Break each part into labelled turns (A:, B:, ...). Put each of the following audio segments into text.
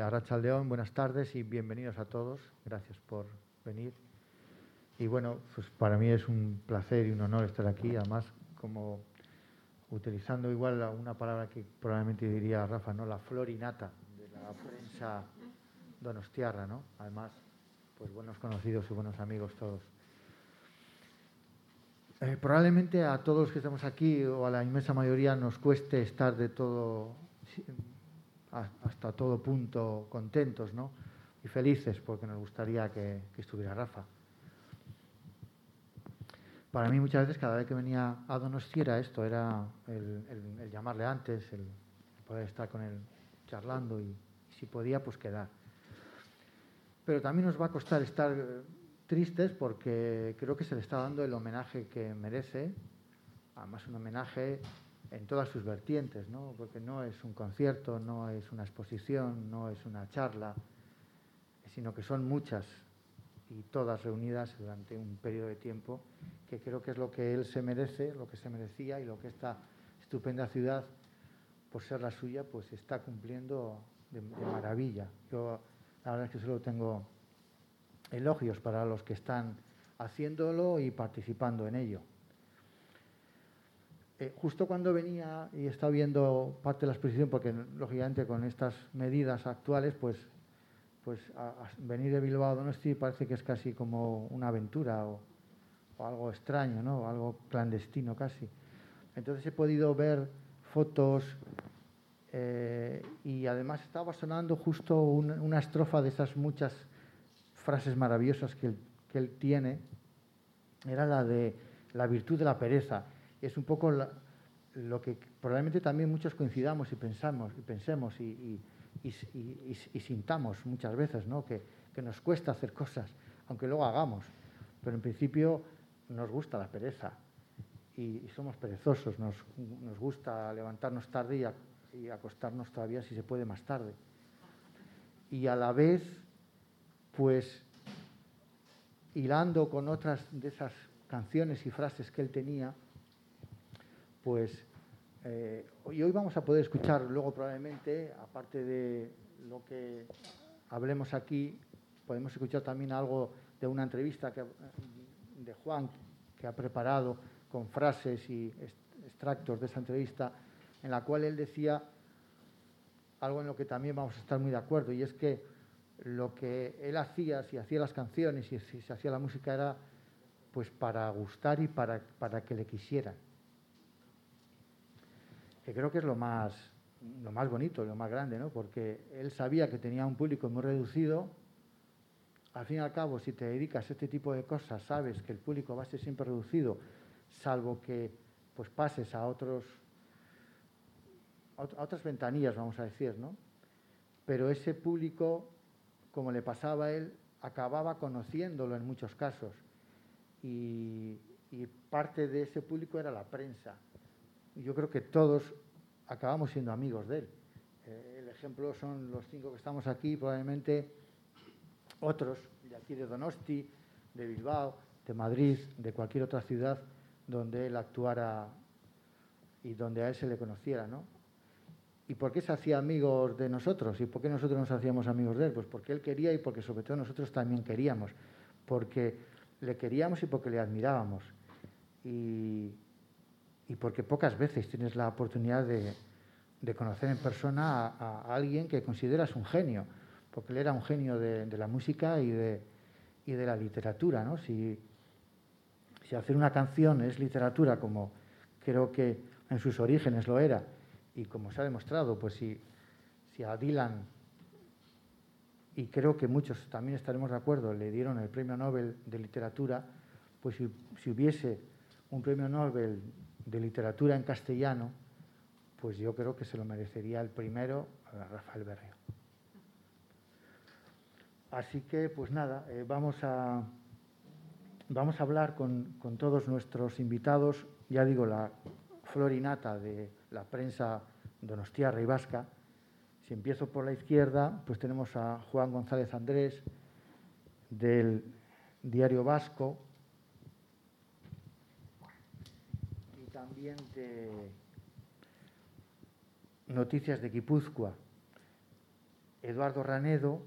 A: Eh, León, buenas tardes y bienvenidos a todos. Gracias por venir. Y bueno, pues para mí es un placer y un honor estar aquí, además como utilizando igual una palabra que probablemente diría Rafa, ¿no? La florinata de la prensa donostiarra, ¿no? Además, pues buenos conocidos y buenos amigos todos. Eh, probablemente a todos los que estamos aquí o a la inmensa mayoría nos cueste estar de todo, hasta todo punto contentos ¿no? y felices porque nos gustaría que, estuviera Rafa. Para mí muchas veces cada vez que venía a Donosti era esto, era el, llamarle antes, el, poder estar con él charlando y, si podía pues quedar. Pero también nos va a costar estar tristes porque creo que se le está dando el homenaje que merece, además un homenaje en todas sus vertientes, ¿no? porque no es un concierto, no es una exposición, no es una charla, sino que son muchas y todas reunidas durante un periodo de tiempo que creo que es lo que él se merece, lo que se merecía y lo que esta estupenda ciudad, por ser la suya, pues está cumpliendo de, de maravilla. Yo la verdad es que solo tengo elogios para los que están haciéndolo y participando en ello. Eh, justo cuando venía y estaba viendo parte de la exposición, porque lógicamente con estas medidas actuales, pues, pues venir de Bilbao a Donosti parece que es casi como una aventura o, algo extraño, ¿no? algo clandestino casi. Entonces he podido ver fotos eh, y además estaba sonando justo una estrofa de esas muchas frases maravillosas que él, tiene, era la de la virtud de la pereza. Es un poco lo que probablemente también muchos coincidamos y pensamos y pensemos y, sintamos muchas veces, ¿no? que, nos cuesta hacer cosas, aunque luego hagamos. Pero en principio nos gusta la pereza y, somos perezosos, nos, gusta levantarnos tarde y acostarnos todavía si se puede más tarde. Y a la vez pues hilando con otras de esas canciones y frases que él tenía, pues eh, y hoy vamos a poder escuchar luego probablemente, aparte de lo que hablemos aquí, podemos escuchar también algo de una entrevista que, de Juan que ha preparado con frases y extractos de esa entrevista, en la cual él decía algo en lo que también vamos a estar muy de acuerdo, y es que lo que él hacía, si hacía las canciones y si se hacía la música era pues para gustar y para, para que le quisieran. Que creo que es lo más, lo más bonito, lo más grande, ¿no? Porque él sabía que tenía un público muy reducido. Al fin y al cabo, si te dedicas a este tipo de cosas, sabes que el público va a ser siempre reducido, salvo que pues pases a otros a otras ventanillas, vamos a decir, ¿no? Pero ese público como le pasaba a él, acababa conociéndolo en muchos casos. Y, parte de ese público era la prensa. Yo creo que todos acabamos siendo amigos de él. Eh, el ejemplo son los cinco que estamos aquí, probablemente otros de aquí de Donosti, de Bilbao, de Madrid, de cualquier otra ciudad donde él actuara y donde a él se le conociera, ¿no? ¿Y por qué se hacía amigos de nosotros? ¿Y por qué nosotros nos hacíamos amigos de él? Pues porque él quería y porque sobre todo nosotros también queríamos. Porque le queríamos y porque le admirábamos. Y, porque pocas veces tienes la oportunidad de, conocer en persona a, alguien que consideras un genio. Porque él era un genio de, la música y de, la literatura. ¿no? Si, si hacer una canción es literatura, como creo que en sus orígenes lo era, y como se ha demostrado, pues si, si a Dylan, y creo que muchos también estaremos de acuerdo, le dieron el premio Nobel de literatura, pues si, hubiese un premio Nobel de literatura en castellano, pues yo creo que se lo merecería el primero a Rafael Berrio. Así que, pues nada, eh, vamos, a, vamos a hablar con, con, todos nuestros invitados, ya digo, la florinata de la prensa donostiarra y vasca. Si empiezo por la izquierda, pues tenemos a Juan González Andrés, del Diario Vasco, y Noticias de Guipúzcoa. Eduardo Ranedo,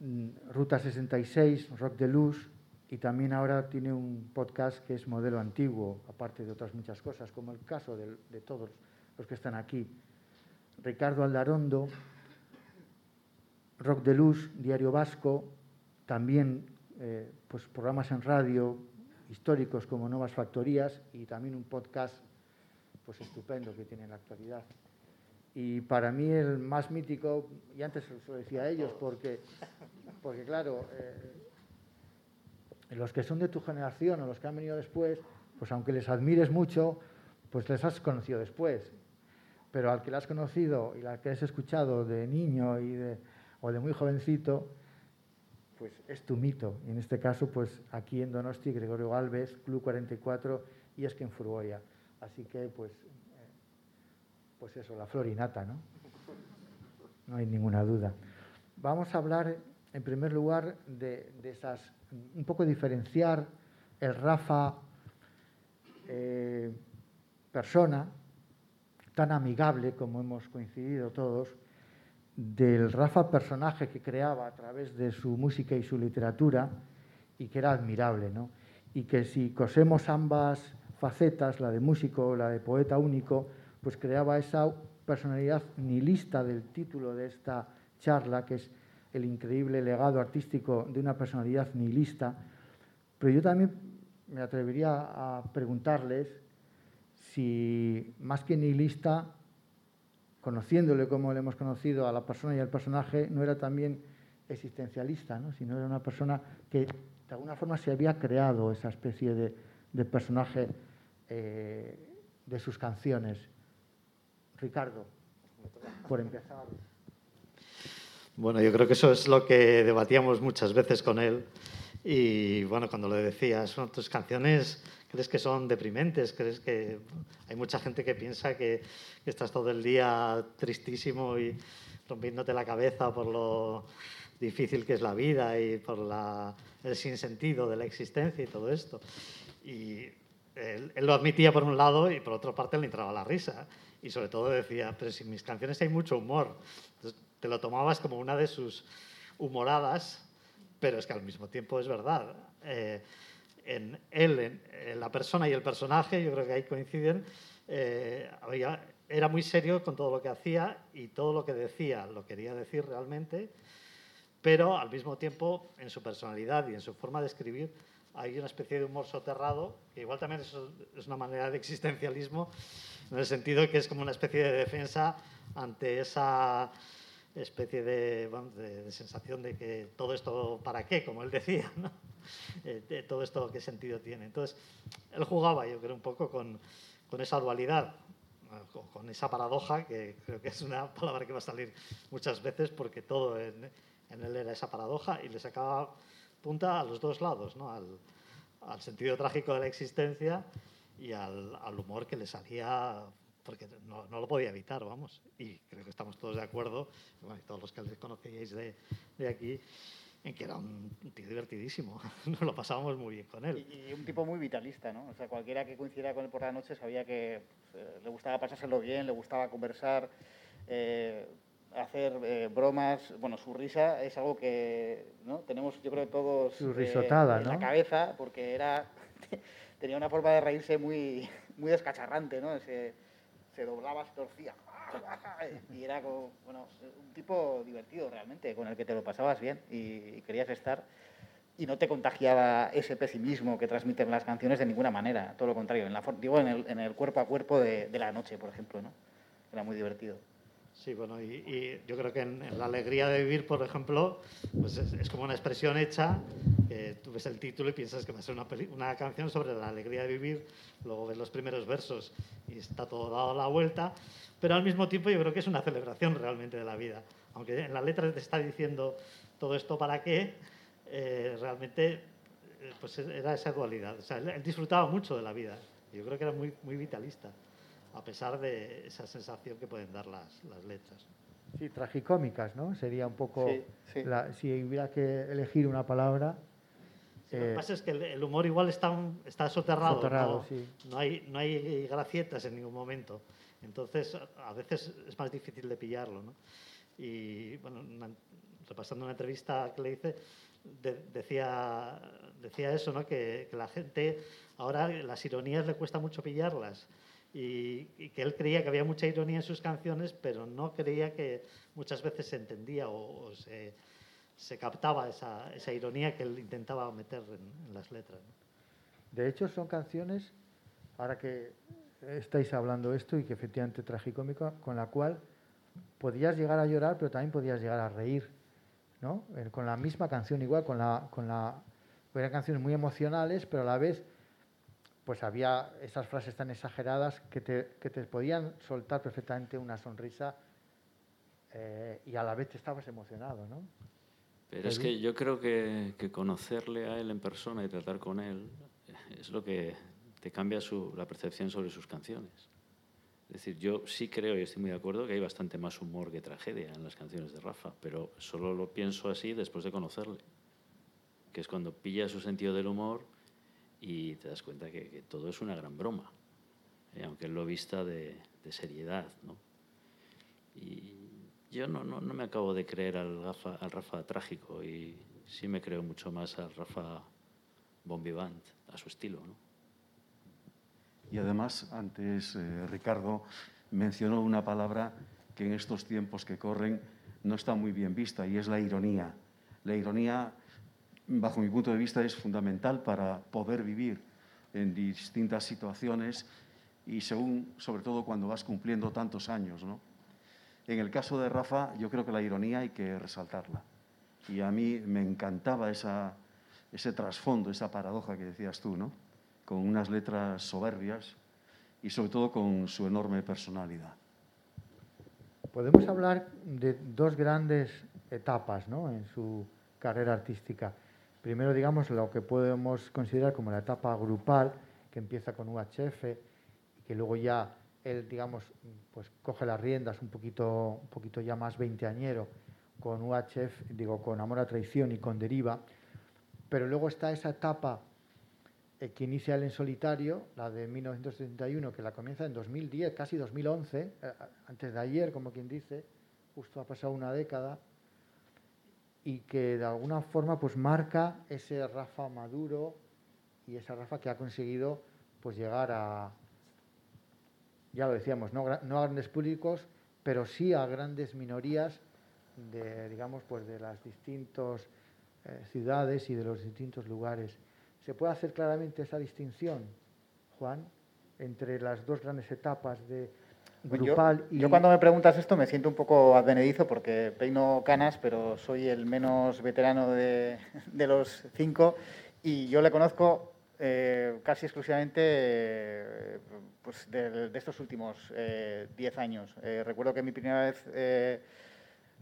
A: mm, Ruta 66, Rock de Luz, y también ahora tiene un podcast que es modelo antiguo, aparte de otras muchas cosas, como el caso de, de todos los que están aquí. Ricardo Aldarondo, Rock de Luz, Diario Vasco, también eh, pues programas en radio históricos como Nuevas Factorías y también un podcast pues estupendo que tiene en la actualidad. Y para mí el más mítico, y antes lo decía a ellos, porque, porque claro, eh, los que son de tu generación o los que han venido después, pues aunque les admires mucho, pues les has conocido después. Pero al que le has conocido y al que has escuchado de niño y de, o de muy jovencito, pues es tu mito. Y en este caso, pues aquí en Donosti, Gregorio Galvez, Club 44 y es que en Furgoya. Así que, pues, eh, pues eso, la florinata, ¿no? No hay ninguna duda. Vamos a hablar, en primer lugar, de, esas, un poco diferenciar el Rafa eh, persona, tan amigable como hemos coincidido todos, del Rafa personaje que creaba a través de su música y su literatura y que era admirable, ¿no? Y que si cosemos ambas facetas, la de músico o la de poeta único, pues creaba esa personalidad nihilista del título de esta charla, que es el increíble legado artístico de una personalidad nihilista. Pero yo también me atrevería a preguntarles si más que nihilista conociéndole como le hemos conocido a la persona y al personaje, no era también existencialista, ¿no? sino era una persona que de alguna forma se había creado esa especie de, personaje eh, de sus canciones. Ricardo, por empezar.
B: Bueno, yo creo que eso es lo que debatíamos muchas veces con él. Y bueno, cuando le decías, son tus canciones crees que son deprimentes, crees que hay mucha gente que piensa que, estás todo el día tristísimo y rompiéndote la cabeza por lo difícil que es la vida y por la, el sinsentido de la existencia y todo esto. Y él, lo admitía por un lado y por otra parte le entraba la risa. Y sobre todo decía, pero si en mis canciones hay mucho humor. te lo tomabas como una de sus humoradas, pero es que al mismo tiempo es verdad. Eh, en él, en, la persona y el personaje, yo creo que ahí coinciden, eh, era muy serio con todo lo que hacía y todo lo que decía lo quería decir realmente, pero al mismo tiempo en su personalidad y en su forma de escribir hay una especie de humor soterrado, que igual también es, es una manera de existencialismo, en el sentido que es como una especie de defensa ante esa especie de, de, de, sensación de que todo esto para qué, como él decía, ¿no? eh, todo esto qué sentido tiene. Entonces, él jugaba, yo creo, un poco con, con esa dualidad, con esa paradoja, que creo que es una palabra que va a salir muchas veces porque todo en, en él era esa paradoja y le sacaba punta a los dos lados, ¿no? al, al sentido trágico de la existencia y al, al humor que le salía porque no, no, lo podía evitar, vamos. Y creo que estamos todos de acuerdo, bueno, todos los que le conocíais de, de aquí, en que era un tío divertidísimo. Nos lo pasábamos muy bien con él.
C: Y, un tipo muy vitalista, ¿no? O sea, cualquiera que coincidiera con él por la noche sabía que pues, eh, le gustaba pasárselo bien, le gustaba conversar, eh, hacer eh, bromas. Bueno, su risa es algo que ¿no? tenemos, yo creo, todos
A: su risotada,
C: en la cabeza, porque era tenía una forma de reírse muy, muy descacharrante, ¿no? Se, se doblaba, se torcía y era como, bueno, un tipo divertido realmente, con el que te lo pasabas bien y, querías estar y no te contagiaba ese pesimismo que transmiten las canciones de ninguna manera, todo lo contrario, en la, digo en el, en el cuerpo a cuerpo de, de, la noche, por ejemplo, ¿no? Era muy divertido.
B: Sí, bueno, y, y yo creo que en, la alegría de vivir, por ejemplo, pues es, es, como una expresión hecha, que tú ves el título y piensas que va a ser una, una canción sobre la alegría de vivir, luego ves los primeros versos y está todo dado a la vuelta, pero al mismo tiempo yo creo que es una celebración realmente de la vida. Aunque en la letra te está diciendo todo esto para qué, eh, realmente eh, pues era esa dualidad. O sea, él, disfrutaba mucho de la vida. Yo creo que era muy, muy vitalista, a pesar de esa sensación que pueden dar las, las letras.
A: Sí, tragicómicas, ¿no? Sería un poco, sí, sí. La, si hubiera que elegir una palabra.
B: Sí, eh, lo que pasa es que el, humor igual está, está soterrado, soterrado ¿no? Sí. No, hay, no hay gracietas en ningún momento. Entonces, a veces es más difícil de pillarlo. ¿no? Y bueno, repasando una entrevista que le hice, decía, decía eso, ¿no? que, que, la gente ahora las ironías le cuesta mucho pillarlas. Y, que él creía que había mucha ironía en sus canciones, pero no creía que muchas veces se entendía o, se, se, captaba esa, ironía que él intentaba meter en, las letras.
A: De hecho, son canciones, ahora que estáis hablando esto y que efectivamente tragicómico, con la cual podías llegar a llorar, pero también podías llegar a reír, ¿no? Con la misma canción, igual, con la, con eran canciones muy emocionales, pero a la vez, pues había esas frases tan exageradas que te, que te podían soltar perfectamente una sonrisa eh, y a la vez te estabas emocionado, ¿no?
D: Pero es que yo creo que, que, conocerle a él en persona y tratar con él es lo que te cambia su, la percepción sobre sus canciones. Es decir, yo sí creo y estoy muy de acuerdo que hay bastante más humor que tragedia en las canciones de Rafa, pero solo lo pienso así después de conocerle, que es cuando pilla su sentido del humor y te das cuenta que, todo es una gran broma, eh, aunque él lo vista de, seriedad. ¿no? Y yo no, me acabo de creer al, Rafa, trágico y sí me creo mucho más al Rafa bon vivant, a su estilo. ¿no?
E: Y además, antes eh, Ricardo mencionó una palabra que en estos tiempos que corren no está muy bien vista y es la ironía. La ironía, bajo mi punto de vista, es fundamental para poder vivir en distintas situaciones y sobre todo cuando vas cumpliendo tantos años. ¿no? En el caso de Rafa, yo creo que la ironía hay que resaltarla. Y a mí me encantaba ese trasfondo, esa paradoja que decías tú, ¿no? con unas letras soberbias y sobre todo con su enorme personalidad.
A: Podemos hablar de dos grandes etapas ¿no? en su carrera artística. Primero, digamos, lo que podemos considerar como la etapa grupal, que empieza con UHF y que luego ya él, digamos, pues coge las riendas un poquito, un poquito ya más veinteañero con UHF, digo, con Amor a Traición y con Deriva. Pero luego está esa etapa eh, que inicia él en solitario, la de 1971, que la comienza en 2010, casi 2011, eh, antes de ayer, como quien dice, justo ha pasado una década, y que de alguna forma pues marca ese Rafa maduro y esa Rafa que ha conseguido pues llegar a, ya lo decíamos, no, a grandes públicos, pero sí a grandes minorías de, digamos, pues de las distintas eh, ciudades y de los distintos lugares. ¿Se puede hacer claramente esa distinción, Juan, entre las dos grandes etapas de grupal
C: yo, y... Yo cuando me preguntas esto me siento un poco advenedizo porque peino canas, pero soy el menos veterano de, los cinco y yo le conozco eh, casi exclusivamente eh, pues de, estos últimos eh, diez años. recuerdo que mi primera vez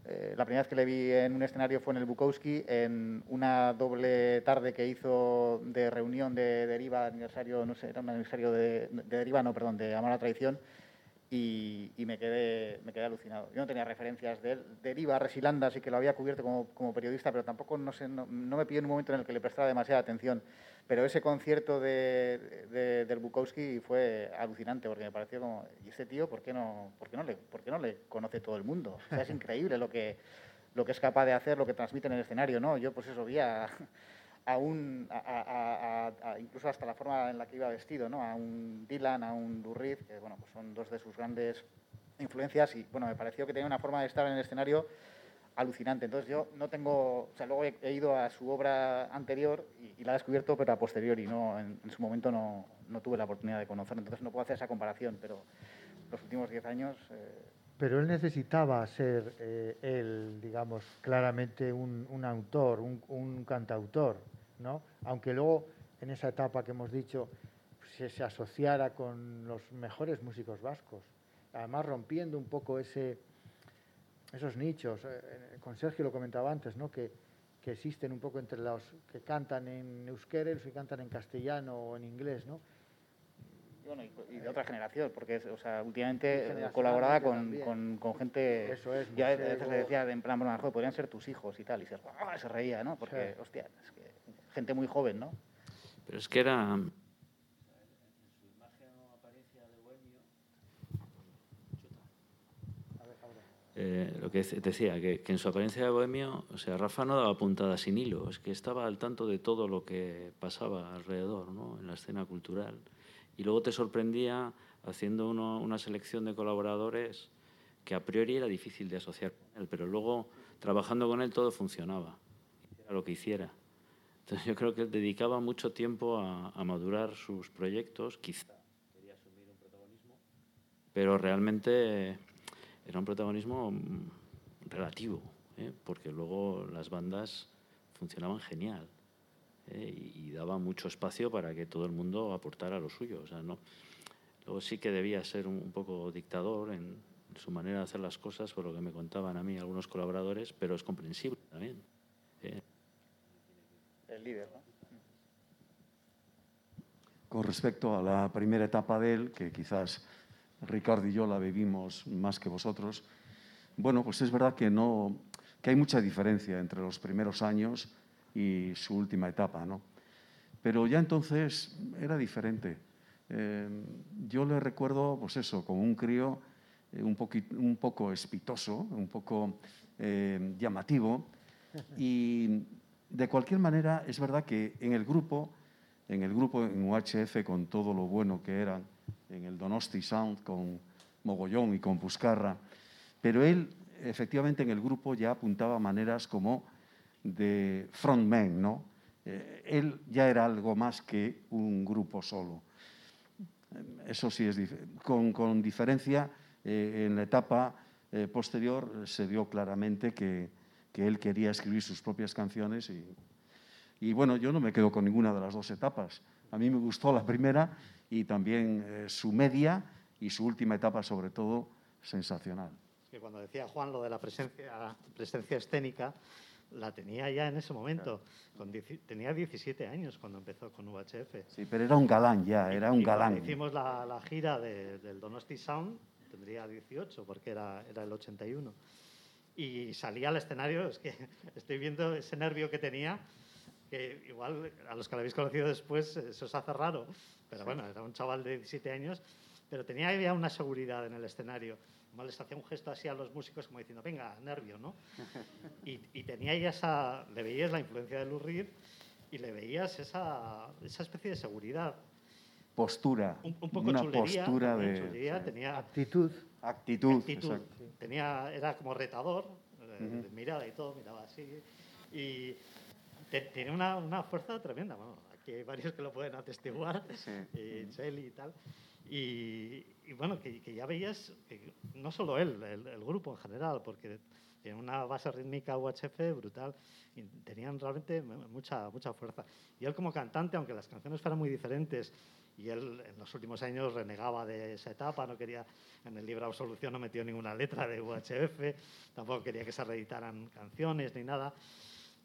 C: eh, la primera vez que le vi en un escenario fue en el Bukowski, en una doble tarde que hizo de reunión de Deriva, aniversario, no sé, era un aniversario de, Deriva, no, perdón, de Amar la Traición, y, me, quedé, me quedé alucinado. Yo no tenía referencias de él. Deriva, Resilanda, sí que lo había cubierto como, como periodista, pero tampoco no, sé, no, me pidió en un momento en el que le prestara demasiada atención. Pero ese concierto de, del Bukowski fue alucinante, porque me pareció como, ¿y este tío por qué no, por qué no, le, por qué no le conoce todo el mundo? O sea, es increíble lo que, lo que es capaz de hacer, lo que transmite en el escenario, ¿no? Yo pues eso vi a, un, a, incluso hasta la forma en la que iba vestido, ¿no? A un Dylan, a un Durriz, que bueno, pues son dos de sus grandes influencias y bueno, me pareció que tenía una forma de estar en el escenario alucinante. Entonces yo no tengo, o sea, luego he, ido a su obra anterior y, la he descubierto, pero a posteriori, ¿no? En, su momento no, tuve la oportunidad de conocerlo, entonces no puedo hacer esa comparación, pero los últimos diez años... Eh,
A: pero él necesitaba ser eh, él, digamos, claramente un, autor, un, cantautor, ¿no? Aunque luego en esa etapa que hemos dicho se asociara con los mejores músicos vascos, además rompiendo un poco ese esos nichos. Eh, eh, con Sergio lo comentaba antes, ¿no? que, que existen un poco entre los que cantan en euskera y los que cantan en castellano o en inglés. ¿no?
C: Bueno, y, de otra generación, porque o sea, últimamente colaboraba con, con, con, gente.
A: Eso es.
C: Ya a veces le decía en plan, bueno, podrían ser tus hijos y tal, y se, se reía, ¿no? Porque, hostia, es que gente muy joven, ¿no?
D: Pero es que era eh, lo que decía, que, en su apariencia de bohemio, o sea, Rafa no daba puntada sin hilo, es que estaba al tanto de todo lo que pasaba alrededor, ¿no? en la escena cultural. Y luego te sorprendía haciendo una selección de colaboradores que a priori era difícil de asociar con él, pero luego trabajando con él todo funcionaba, era lo que hiciera. Entonces yo creo que él dedicaba mucho tiempo a, a madurar sus proyectos, quizá quería asumir un protagonismo, pero realmente era un protagonismo mm, relativo, ¿eh? porque luego las bandas funcionaban genial ¿eh? y, daba mucho espacio para que todo el mundo aportara lo suyo. O sea, no, luego sí que debía ser un, poco dictador en, su manera de hacer las cosas, por lo que me contaban a mí algunos colaboradores, pero es comprensible también. ¿eh?
C: El líder, ¿no?
E: Con respecto a la primera etapa de él, que quizás Ricardo y yo la vivimos más que vosotros. Bueno, pues es verdad que, no, que hay mucha diferencia entre los primeros años y su última etapa, ¿no? Pero ya entonces era diferente. Eh, yo le recuerdo, pues eso, como un crío eh, un, un, poco espitoso, un poco eh, llamativo. Y de cualquier manera, es verdad que en el grupo, en el grupo, en UHF, con todo lo bueno que eran, en el Donosti Sound con Mogollón y con Puscarra, pero él efectivamente en el grupo ya apuntaba maneras como de frontman, ¿no? Eh, él ya era algo más que un grupo solo. Eso sí es con, con diferencia eh, en la etapa eh, posterior se vio claramente que, que, él quería escribir sus propias canciones y, y bueno, yo no me quedo con ninguna de las dos etapas. A mí me gustó la primera y también eh, su media y su última etapa, sobre todo, sensacional.
B: que cuando decía Juan lo de la presencia, presencia escénica, la tenía ya en ese momento. tenía 17 años cuando empezó con UHF.
E: Sí, pero era un galán ya, era un galán.
B: hicimos la, la gira del Donosti Sound, tendría 18 porque era, era el 81. Y salía al escenario, es que estoy viendo ese nervio que tenía, que igual a los que lo habéis conocido después eso os hace raro, pero bueno, era un chaval de 17 años, pero tenía ya una seguridad en el escenario. Mal les hacía un gesto así a los músicos como diciendo, venga, nervio, ¿no? Y, y tenía ya esa, le veías la influencia de Lou y le veías esa, esa especie de seguridad.
E: Postura.
B: Un, un poco una chulería, postura de... tenía
A: actitud.
E: Actitud,
B: actitud. Tenía, era como retador, uh mirada y todo, miraba así. Y tiene una, una, fuerza tremenda. Bueno, aquí hay varios que lo pueden atestiguar, y Cheli y tal. Y, bueno, que, que, ya veías, que no solo él, el, el, grupo en general, porque tiene una base rítmica UHF brutal y tenían realmente mucha, mucha fuerza. Y él como cantante, aunque las canciones fueran muy diferentes, y él en los últimos años renegaba de esa etapa, no quería, en el libro Absolución no metió ninguna letra de UHF, tampoco quería que se reeditaran canciones ni nada,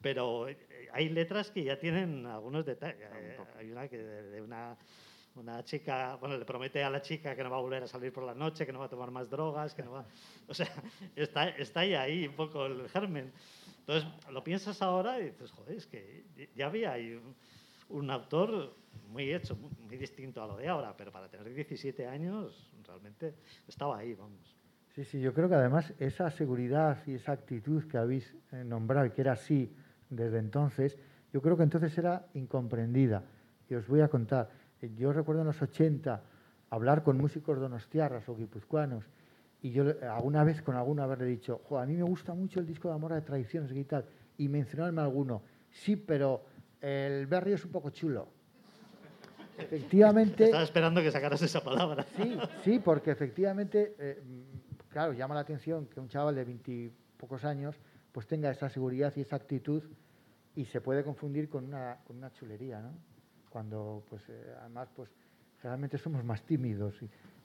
B: pero eh, hay letras que ya tienen algunos detalles. Eh, hay una que de, una, una chica, bueno, le promete a la chica que no va a volver a salir por la noche, que no va a tomar más drogas, que no va... O sea, está, está ahí un poco el germen. Entonces, lo piensas ahora y dices, joder, es que ya había ahí un, autor muy hecho, muy, distinto a lo de ahora, pero para tener 17 años realmente estaba ahí, vamos.
A: Sí, sí, yo creo que además esa seguridad y esa actitud que habéis eh, nombrado, que era así desde entonces, yo creo que entonces era incomprendida. Y os voy a contar, eh, yo recuerdo en los 80 hablar con músicos donostiarras o guipuzcoanos y yo alguna vez con alguno haberle dicho, a mí me gusta mucho el disco de Amor de Tradiciones y tal, y mencionarme alguno, sí, pero el barrio es un poco chulo. Efectivamente...
B: Estaba esperando que sacaras esa palabra.
A: Sí, sí, porque efectivamente, eh, claro, llama la atención que un chaval de veintipocos años pues tenga esa seguridad y esa actitud y se puede confundir con una, con una chulería, ¿no? Cuando, pues, eh, además, pues, generalmente somos más tímidos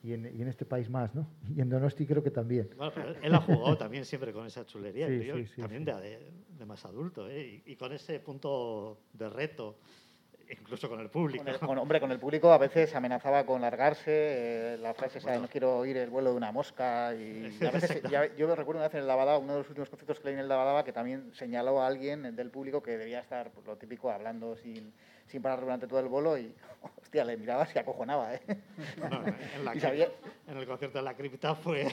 A: y, en, y, en, este país más, ¿no? Y en Donosti creo que también.
B: Bueno, pero él ha jugado también siempre con esa chulería, sí, sí, también de, de, más adulto, ¿eh? y, y, con ese punto de reto incluso con el público.
C: Con hombre, con el público a veces amenazaba con largarse, eh, la frase esa de no quiero oír el vuelo de una mosca. Y, a veces, yo recuerdo una vez en el Lavadaba, uno de los últimos conciertos que leí en el Lavadaba, que también señaló a alguien del público que debía estar, pues, lo típico, hablando sin, sin parar durante todo el vuelo y, hostia, le miraba y acojonaba. ¿eh?
B: en, el concierto de la cripta fue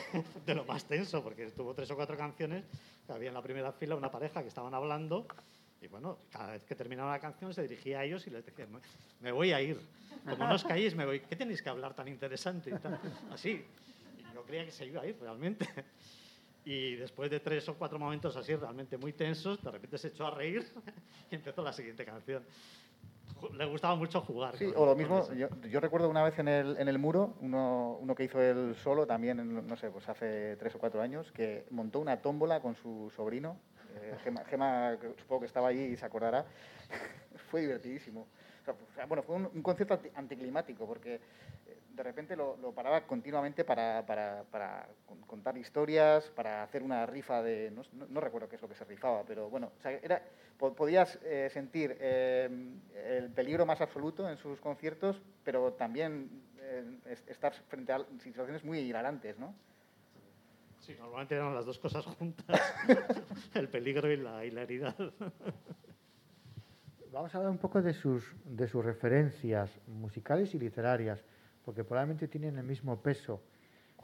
B: de lo más tenso, porque estuvo tres o cuatro canciones, había en la primera fila una pareja que estaban hablando y bueno, cada vez que terminaba la canción se dirigía a ellos y les decía, me voy a ir. Como no os caéis, me voy. ¿Qué tenéis que hablar tan interesante? Así. Y yo creía que se iba a ir realmente. Y después de tres o cuatro momentos así realmente muy tensos, de repente se echó a reír y empezó la siguiente canción. Le gustaba mucho jugar.
C: Sí, o lo mismo, yo, yo, recuerdo una vez en el, en el muro, uno, uno que hizo él solo también, no sé, pues hace tres o cuatro años, que montó una tómbola con su sobrino eh, Gema, supongo que estaba allí y se acordará, fue divertidísimo. bueno, fue un, concierto anticlimático porque eh, de repente lo, paraba continuamente para, contar historias, para hacer una rifa de... No, recuerdo qué es lo que se rifaba, pero bueno, era, podías eh, sentir el peligro más absoluto en sus conciertos, pero también estar frente a situaciones muy hilarantes, ¿no?
B: Sí, normalmente eran las dos cosas juntas, el peligro y la hilaridad.
A: Vamos a hablar un poco de sus, de sus referencias musicales y literarias, porque probablemente tienen el mismo peso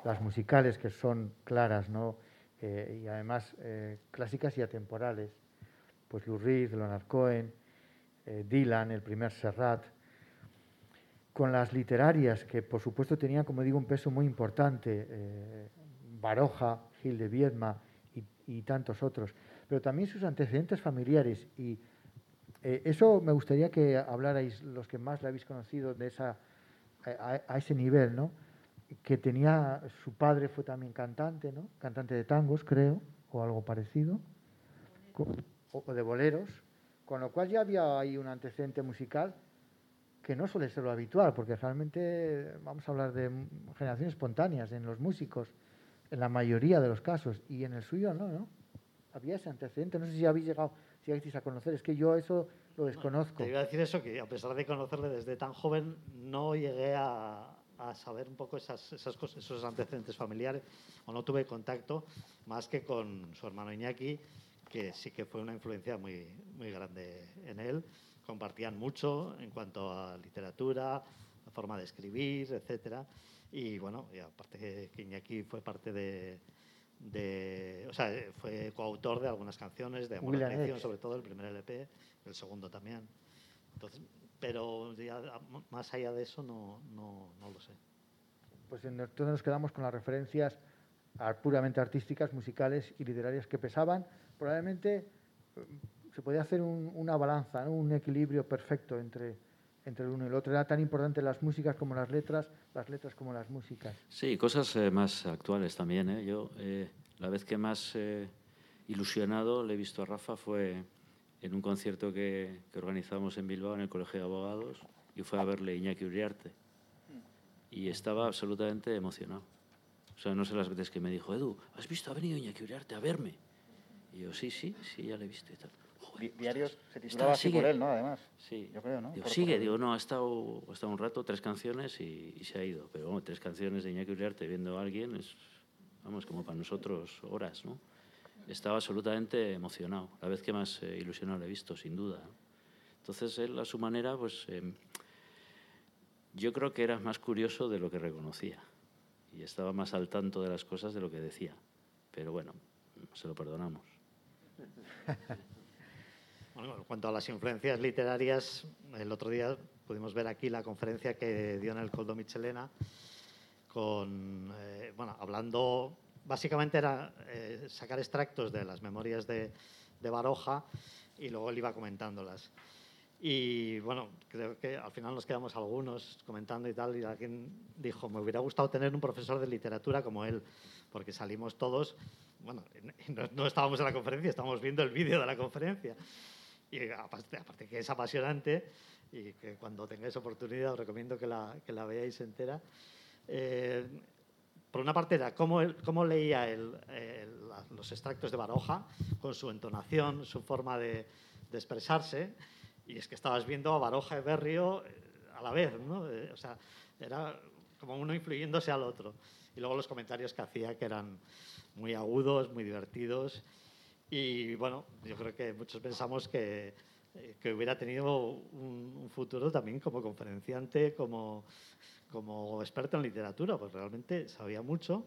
A: las musicales, que son claras, ¿no? Eh, y además eh, clásicas y atemporales. Pues Lou Reed, Leonard Cohen, eh, Dylan, el primer Serrat, con las literarias, que por supuesto tenían, como digo, un peso muy importante. Baroja, Gil de Viedma y, tantos otros, pero también sus antecedentes familiares. Y eh, eso me gustaría que hablarais, los que más le habéis conocido, de esa, a, ese nivel, ¿no? Que tenía, su padre fue también cantante, ¿no? Cantante de tangos, creo, o algo parecido, o de boleros, con lo cual ya había ahí un antecedente musical que no suele ser lo habitual, porque realmente vamos a hablar de generaciones espontáneas en los músicos en la mayoría de los casos, y en el suyo no, ¿no? Había ese antecedente, no sé si habéis llegado, si habéis a conocer, es que yo eso lo desconozco.
B: te iba a decir eso, que a pesar de conocerle desde tan joven, no llegué a, saber un poco esas, esas cosas, esos antecedentes familiares, o no tuve contacto más que con su hermano Iñaki, que sí que fue una influencia muy, muy grande en él. Compartían mucho en cuanto a literatura, la forma de escribir, etcétera. Y bueno, y aparte que Iñaki fue parte de, de, o sea, fue coautor de algunas canciones, de Amor sobre todo el primer LP, el segundo también. Entonces, pero más allá de eso no, no, no lo sé.
A: Pues entonces nos quedamos con las referencias puramente artísticas, musicales y literarias que pesaban. Probablemente eh, se podía hacer una balanza, un equilibrio perfecto entre entre el uno y el otro. Era tan importante las músicas como las letras, las letras como las músicas.
D: Sí, cosas eh, más actuales también. ¿eh? Yo eh, la vez que más ilusionado le he visto a Rafa fue en un concierto que, que, organizamos en Bilbao en el Colegio de Abogados y fue a verle Iñaki Uriarte. Y estaba absolutamente emocionado. O sea, no sé las veces que me dijo, Edu, ¿has visto? Ha venido Iñaki Uriarte a verme. Y yo, sí, sí, sí, ya le he visto y tal
C: diarios se titulaba así por él, ¿no? Además.
D: Sí. Yo creo, ¿no? sigue, digo, no, ha estado, ha estado un rato, tres canciones y, se ha ido. Pero bueno, tres canciones de Iñaki Uriarte viendo a alguien es, vamos, como para nosotros horas, ¿no? Estaba absolutamente emocionado, la vez que más eh, ilusionado le he visto, sin duda. Entonces él, a su manera, pues em, yo creo que era más curioso de lo que reconocía y estaba más al tanto de las cosas de lo que decía. Pero bueno, se lo perdonamos.
B: Bueno, en cuanto a las influencias literarias, el otro día pudimos ver aquí la conferencia que dio en el Coldo Michelena, con, eh, bueno, hablando, básicamente era eh, sacar extractos de las memorias de, Baroja y luego él iba comentándolas. Y bueno, creo que al final nos quedamos algunos comentando y tal, y alguien dijo, me hubiera gustado tener un profesor de literatura como él, porque salimos todos, bueno, no, no estábamos en la conferencia, estábamos viendo el vídeo de la conferencia. Y aparte, que es apasionante y que cuando tengáis oportunidad os recomiendo que la, que la veáis entera. Eh, por una parte era cómo, cómo leía los extractos de Baroja, con su entonación, su forma de, de expresarse, y es que estabas viendo a Baroja y Berrio eh, a la vez, ¿no? Eh, o sea, era como uno influyéndose al otro. Y luego los comentarios que hacía que eran muy agudos, muy divertidos. Y bueno, yo creo que muchos pensamos que, eh, que hubiera tenido un, un, futuro también como conferenciante, como, como experto en literatura, pues realmente sabía mucho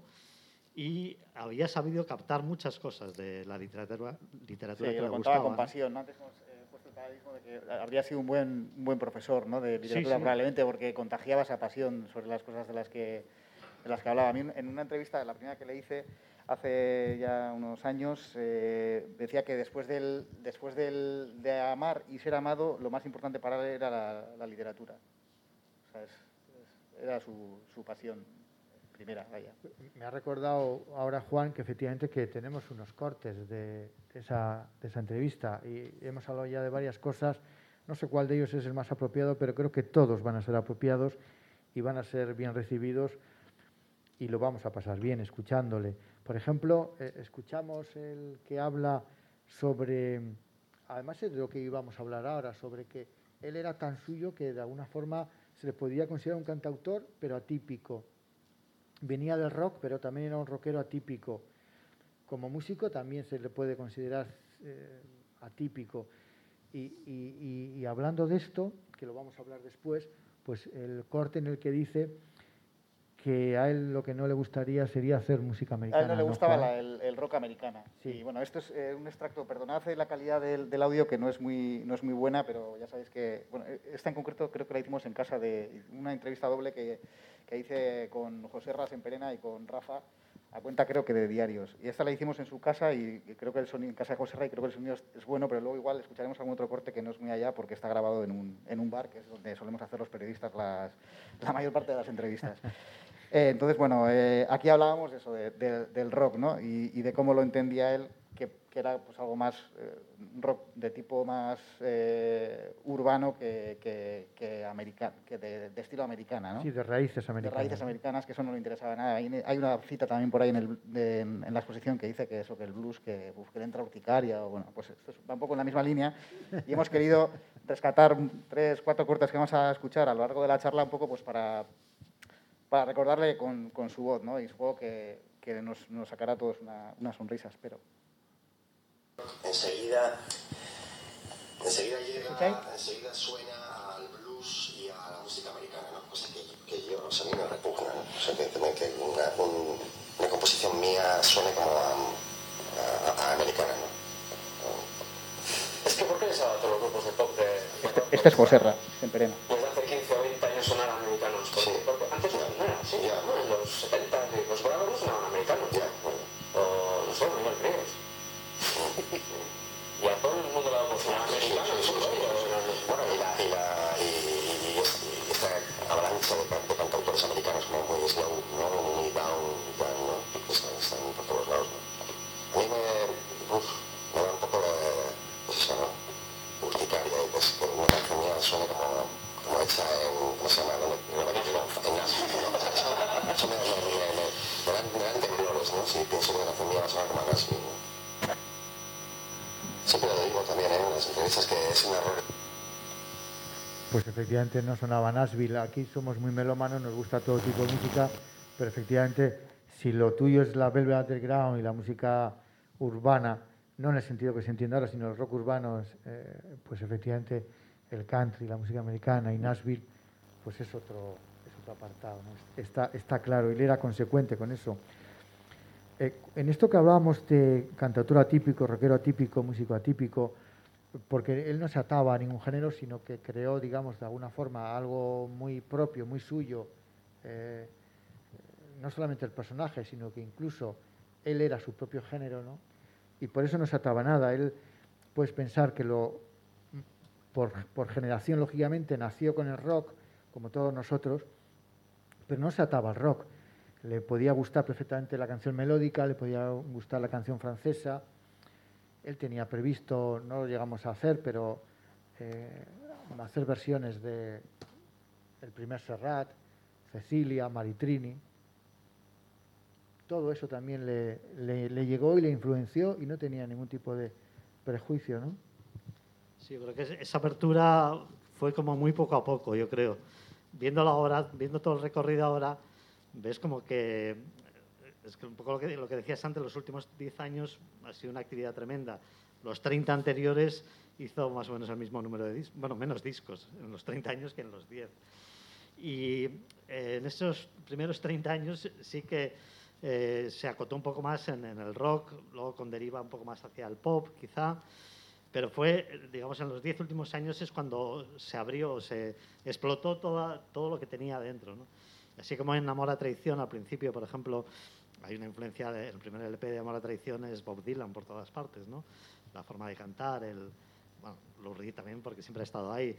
B: y había sabido captar muchas cosas de la literatura, literatura
C: sí,
B: que le
C: contaba
B: gustaba.
C: con pasión, ¿no? Antes hemos eh, puesto el paralelismo de que habría sido un buen, un buen profesor ¿no? de literatura
B: sí.
C: probablemente porque contagiaba esa pasión sobre las cosas de las que, de las que hablaba. A mí en una entrevista, la primera que le hice hace ya unos años, eh, decía que después, del, después del, de amar y ser amado, lo más importante para él era la, la literatura. O sea, es, es, era su, su pasión primera, vaya.
A: Me ha recordado ahora Juan que efectivamente que tenemos unos cortes de, esa, de esa entrevista y hemos hablado ya de varias cosas. No sé cuál de ellos es el más apropiado, pero creo que todos van a ser apropiados y van a ser bien recibidos y lo vamos a pasar bien escuchándole. Por ejemplo, eh, escuchamos el que habla sobre, además es de lo que íbamos a hablar ahora, sobre que él era tan suyo que de alguna forma se le podía considerar un cantautor, pero atípico venía del rock, pero también era un rockero atípico. Como músico también se le puede considerar eh, atípico. Y, hablando de esto, que lo vamos a hablar después, pues el corte en el que dice que a él lo que no le gustaría sería hacer música americana.
C: A él no le gustaba la, el, el, rock americana.
A: Sí.
C: Y bueno, esto es eh, un extracto, perdonad la calidad del, del, audio que no es, muy, no es muy buena, pero ya sabéis que, bueno, esta en concreto creo que la hicimos en casa de una entrevista doble que, que hice con José Ras en Perena y con Rafa, a cuenta creo que de diarios. Y esta la hicimos en su casa y creo que el sonido, en casa de José Ras y creo que el sonido es, es, bueno, pero luego igual escucharemos algún otro corte que no es muy allá porque está grabado en un, en un bar, que es donde solemos hacer los periodistas las, la mayor parte de las entrevistas. Eh, entonces, bueno, eh, aquí hablábamos de eso, de, de, del rock, ¿no? Y, y, de cómo lo entendía él, que, que era pues, algo más eh, rock de tipo más eh, urbano que, que, que, americano, que de, de, estilo americana, ¿no?
A: Sí, de raíces americanas.
C: De raíces americanas, que eso no le interesaba nada. Hay, hay una cita también por ahí en, el, en, en, la exposición que dice que eso, que el blues, que, uf, que le entra urticaria, o bueno, pues esto va un poco en la misma línea. Y hemos querido rescatar tres, cuatro cortes que vamos a escuchar a lo largo de la charla un poco pues para para recordarle con, con, su voz, ¿no? Y supongo que, que nos, nos, sacará a todos una, una, sonrisa, espero.
F: Enseguida, enseguida llega, enseguida suena al blues y a la música americana, ¿no? Cosa que, que yo, o sea, a mí me repugna, ¿no? O sea, que, que una, un, una, composición mía suene como a, a, a americana, ¿no? Es que, ¿por qué les ha dado todos los grupos de pop de...
C: Este, este es José Ra, en Perena.
F: Desde hace 15 o 20 años sonar americanos, porque, sí. porque antes no, no era así, ya. ¿no? En los 70 los no sonaban americanos, ya. O, no sé, muy griegos. y a todo el mundo sí, sí, sí, Bueno, y la, y la, y, esta avalancha de, cantautores americanos como muy slow, ¿no? Muy down, down, ¿no? Están, están por todos lados, ¿no? A mí me, uf, me da un poco de, pues eso, ¿no? urticaria y pues que una canción mía suene como, Siempre lo digo también en las entrevistas que es un error.
A: Pues efectivamente no sonaba Nashville. Aquí somos muy melómanos, nos gusta todo tipo de música, pero efectivamente si lo tuyo es la Velvet Underground y la música urbana, no en el sentido que se entiende ahora, sino el rock urbano, eh, pues efectivamente el country, la música americana y Nashville, pues es otro, es otro apartado. ¿no? Está, está claro, él era consecuente con eso. Eh, en esto que hablábamos de cantautor atípico, rockero atípico, músico atípico, porque él no se ataba a ningún género, sino que creó, digamos, de alguna forma algo muy propio, muy suyo, eh, no solamente el personaje, sino que incluso él era su propio género, ¿no? y por eso no se ataba nada. Él, puedes pensar que lo, por, generación, lógicamente, nació con el rock, como todos nosotros, pero no se ataba al rock. Le podía gustar perfectamente la canción melódica, le podía gustar la canción francesa. Él tenía previsto, no lo llegamos a hacer, pero eh, hacer versiones de El primer Serrat, Cecilia, Maritrini, todo eso también le, le, le, llegó y le influenció y no tenía ningún tipo de prejuicio, ¿no?
B: Sí, yo creo que esa apertura fue como muy poco a poco, yo creo. Viendo ahora, viendo todo el recorrido ahora, ves como que es que un poco lo que, lo que decías antes, los últimos 10 años ha sido una actividad tremenda. Los 30 anteriores hizo más o menos el mismo número de discos, bueno, menos discos en los 30 años que en los 10. Y eh, en esos primeros 30 años sí que eh, se acotó un poco más en, en, el rock, luego con deriva un poco más hacia el pop, quizá. Pero fue, digamos, en los 10 últimos años es cuando se abrió, se explotó toda, todo lo que tenía dentro. ¿no? Así como en Amor a Traición, al principio, por ejemplo, hay una influencia, de, el primer LP de Amor a Traición es Bob Dylan por todas partes, ¿no? La forma de cantar, el, bueno, Reed también porque siempre ha estado ahí, eh,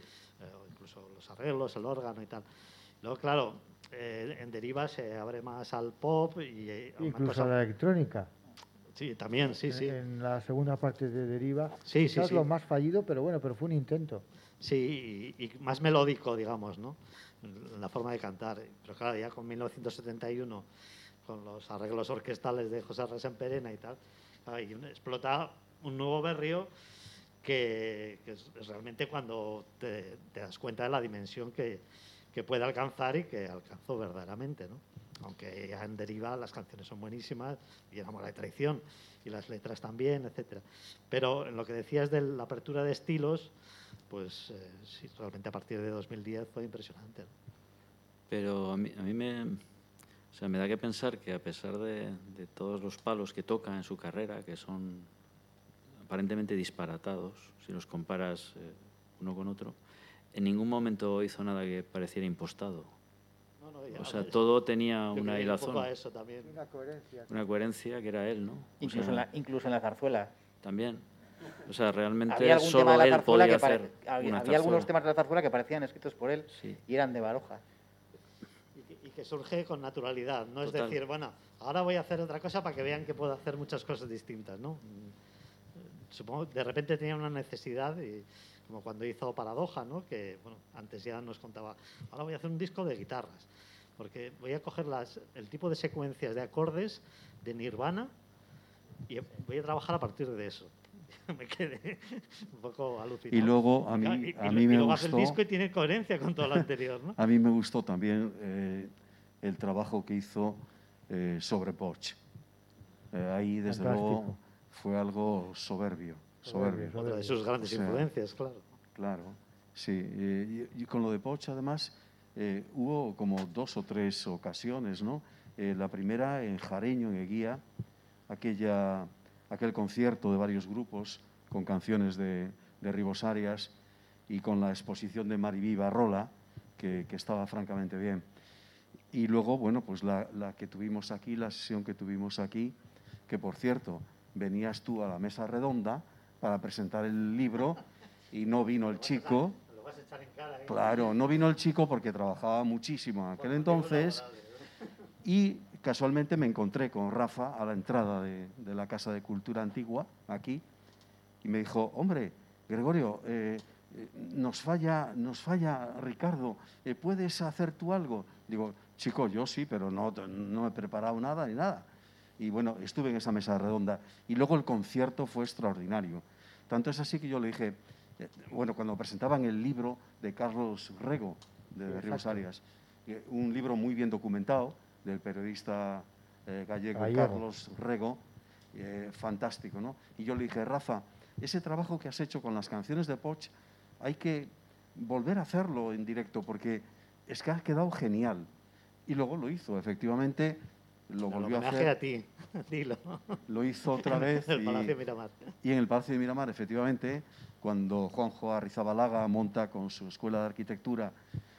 B: incluso los arreglos, el órgano y tal. Luego, claro, eh, en deriva se abre más al pop y... Eh,
A: Incluso a la electrónica.
B: Sí, también, sí, sí.
A: En la segunda parte de Deriva.
B: Sí, sí,
A: es
B: sí.
A: lo más fallido, pero bueno, pero fue un intento.
B: Sí, y, y, más melódico, digamos, ¿no? La forma de cantar. Pero claro, ya con 1971, con los arreglos orquestales de José Perena y tal, explota un nuevo berrio que, que es realmente cuando te, te, das cuenta de la dimensión que, que puede alcanzar y que alcanzó verdaderamente, ¿no? Aunque en deriva las canciones son buenísimas y enamora de traición y las letras también, etcétera. Pero en lo que decías de la apertura de estilos, pues eh, sí, realmente a partir de 2010 fue impresionante. ¿no?
D: Pero a mí, a mí me, o sea, me da que pensar que a pesar de, de, todos los palos que toca en su carrera, que son aparentemente disparatados, si los comparas eh, uno con otro, en ningún momento hizo nada que pareciera impostado. O sea, todo tenía una hilazón.
A: Una coherencia.
D: una coherencia que era él, ¿no? O
C: Incluso,
D: sea,
C: en la, incluso en la zarzuela.
D: También. O sea, realmente
C: Había algún tema
D: solo
C: de la
D: él
C: zarzuela
D: podía hacer
C: había,
D: una
C: había algunos temas de la zarzuela que parecían escritos por él
D: Sí.
C: y eran de Baroja.
B: Y que, y que surge con naturalidad, no es decir, bueno, ahora voy a hacer otra cosa para que vean que puedo hacer muchas cosas distintas, ¿no? Supongo que de repente tenía una necesidad, y, como cuando hizo Paradoja, ¿no? Que, bueno, antes ya nos contaba, ahora voy a hacer un disco de guitarras, porque voy a coger las, el tipo de secuencias de acordes de Nirvana y voy a trabajar a partir de eso. me quedé un poco alucinado.
E: Y luego a
B: Y,
E: mí,
B: y-
E: a
B: y
E: mí me
B: luego hace
E: gustó,
B: el disco y tiene coherencia con todo lo anterior, ¿no?
E: a mí me gustó también eh, el trabajo que hizo eh, sobre Poch. Eh, ahí, desde
A: Fantástico.
E: luego, fue algo soberbio.
A: Soberbio,
E: soberbio.
B: Otra de sus grandes
E: O sea,
B: influencias, claro.
E: Claro, sí. y, y con lo de Poch, además, eh, hubo como dos o tres ocasiones, ¿no? Eh, la primera en Jareño, en Eguía, aquel concierto de varios grupos con canciones de, de Ribos Arias y con la exposición de Maribí Barrola, que, que estaba francamente bien. Y luego, bueno, pues la que tuvimos aquí, la sesión que tuvimos aquí, que por cierto, venías tú a la mesa redonda para presentar el libro y no vino el chico.
B: Echar en cara. ¿eh?
E: Claro, no vino el chico porque trabajaba muchísimo en aquel entonces y casualmente me encontré con Rafa a la entrada de, de la Casa de Cultura Antigua, aquí, y me dijo, hombre, Gregorio, eh, eh, nos, falla, nos falla Ricardo, eh, ¿puedes hacer tú algo? Digo, chico, yo sí, pero no, no he preparado nada ni nada. Y bueno, estuve en esa mesa redonda. Y luego el concierto fue extraordinario. Tanto es así que yo le dije, bueno, cuando presentaban el libro de Carlos Rego, de
A: Sí,
E: Ríos
A: exacto.
E: Arias, un libro muy bien documentado del periodista eh, gallego,
A: Gallego.
E: Carlos Rego, eh, fantástico, ¿no? Y yo le dije, Rafa, ese trabajo que has hecho con las canciones de Poch, hay que volver a hacerlo en directo porque es que ha quedado genial. Y luego lo hizo, efectivamente, lo
B: El
E: volvió a hacer.
B: a ti, dilo.
E: Lo hizo otra vez
B: El
E: y,
B: Palacio Miramar.
E: y en el Palacio de Miramar, efectivamente, cuando Juanjo Arrizabalaga monta con su escuela de arquitectura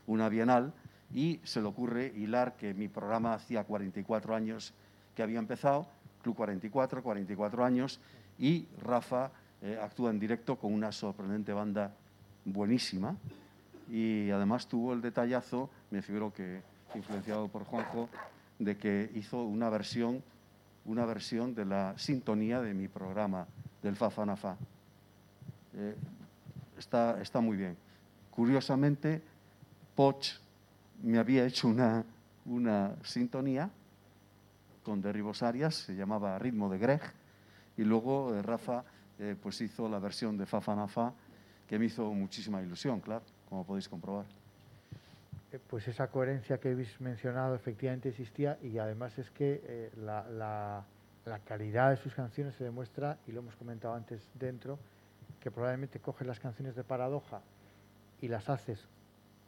E: una bienal y se le ocurre hilar que mi programa hacía 44 años que había empezado, Club 44, 44 años, y Rafa eh, actúa en directo con una sorprendente banda buenísima y además tuvo el detallazo, me figuro que influenciado por Juanjo, de que hizo una versión, una versión de la sintonía de mi programa, del Fafanafa. Eh, está, está muy bien. Curiosamente, Poch me había hecho una, una sintonía con Derribos Arias, se llamaba Ritmo de Greg, y luego eh, Rafa eh, pues hizo la versión de Fafanafa que me hizo muchísima ilusión, claro, como podéis comprobar.
A: Eh, pues esa coherencia que habéis mencionado efectivamente existía y además es que eh, la, la, la, calidad de sus canciones se demuestra, y lo hemos comentado antes dentro, que probablemente coges las canciones de Paradoja y las haces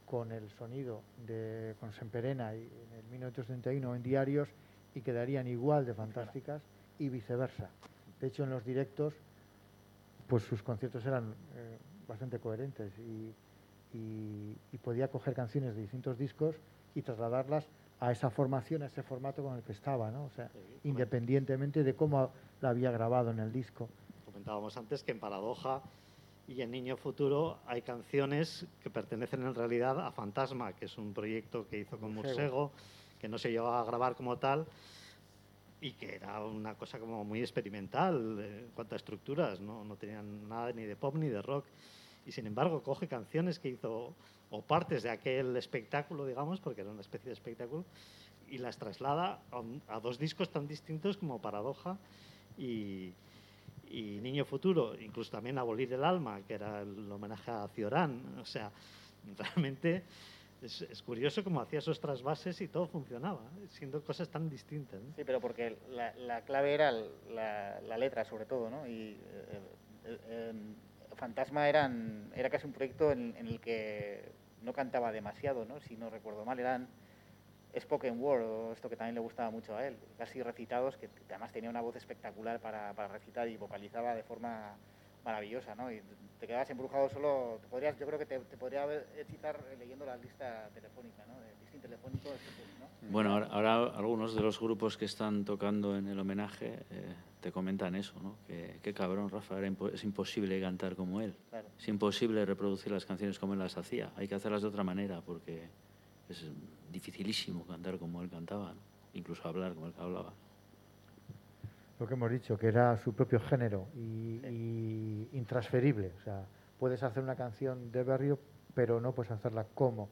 A: con el sonido de con Semperena y en el 1931 en diarios y quedarían igual de fantásticas y viceversa. De hecho, en los directos, pues sus conciertos eran eh, bastante coherentes y, y, y, podía coger canciones de distintos discos y trasladarlas a esa formación, a ese formato con el que estaba, ¿no? O sea, independientemente de cómo la había grabado en el disco.
B: Comentábamos antes que en Paradoja y en Niño Futuro hay canciones que pertenecen en realidad a Fantasma, que es un proyecto que hizo con Mursego, que no se llevó a grabar como tal y que era una cosa como muy experimental en cuanto a estructuras, no, no tenían nada ni de pop ni de rock. Y sin embargo coge canciones que hizo o partes de aquel espectáculo, digamos, porque era una especie de espectáculo, y las traslada a, un, a dos discos tan distintos como Paradoja y, y Niño Futuro, incluso también Abolir el Alma, que era el homenaje a Ciorán. O sea, realmente es, es, curioso cómo hacía esos trasvases y todo funcionaba, siendo cosas tan distintas. ¿no?
C: Sí, pero porque la, la clave era la, la, letra, sobre todo, ¿no? Y eh, eh, Fantasma eran, era casi un proyecto en, en, el que no cantaba demasiado, ¿no? Si no recuerdo mal, eran spoken word, o esto que también le gustaba mucho a él, casi recitados, que además tenía una voz espectacular para, para recitar y vocalizaba de forma maravillosa, ¿no? Y te quedabas embrujado solo, te podrías, yo creo que te, te podría excitar leyendo la lista telefónica, ¿no? Listing telefónico, ¿no?
D: Bueno, ahora, ahora, algunos de los grupos que están tocando en el homenaje eh, te comentan eso, ¿no? Que, qué cabrón, Rafa, era impo es imposible cantar como él.
C: Claro.
D: Es imposible reproducir las canciones como él las hacía. Hay que hacerlas de otra manera porque es dificilísimo cantar como él cantaba, ¿no? incluso hablar como él hablaba.
A: Lo que hemos dicho, que era su propio género y, sí. y, intransferible. O sea, puedes hacer una canción de Berrio, pero no puedes hacerla como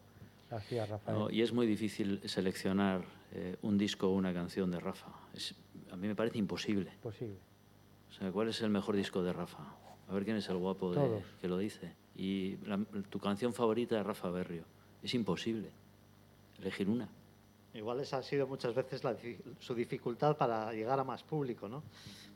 A: hacía Rafael.
D: No, y es muy difícil seleccionar eh, un disco o una canción de Rafa. Es, a mí me parece imposible.
A: Posible.
D: O sea, ¿cuál es el mejor disco de Rafa? A ver quién es el guapo de, que lo dice. Y la, tu canción favorita de Rafa Berrio. Es imposible elegir una.
B: Igual esa ha sido muchas veces la, su dificultad para llegar a más público, ¿no?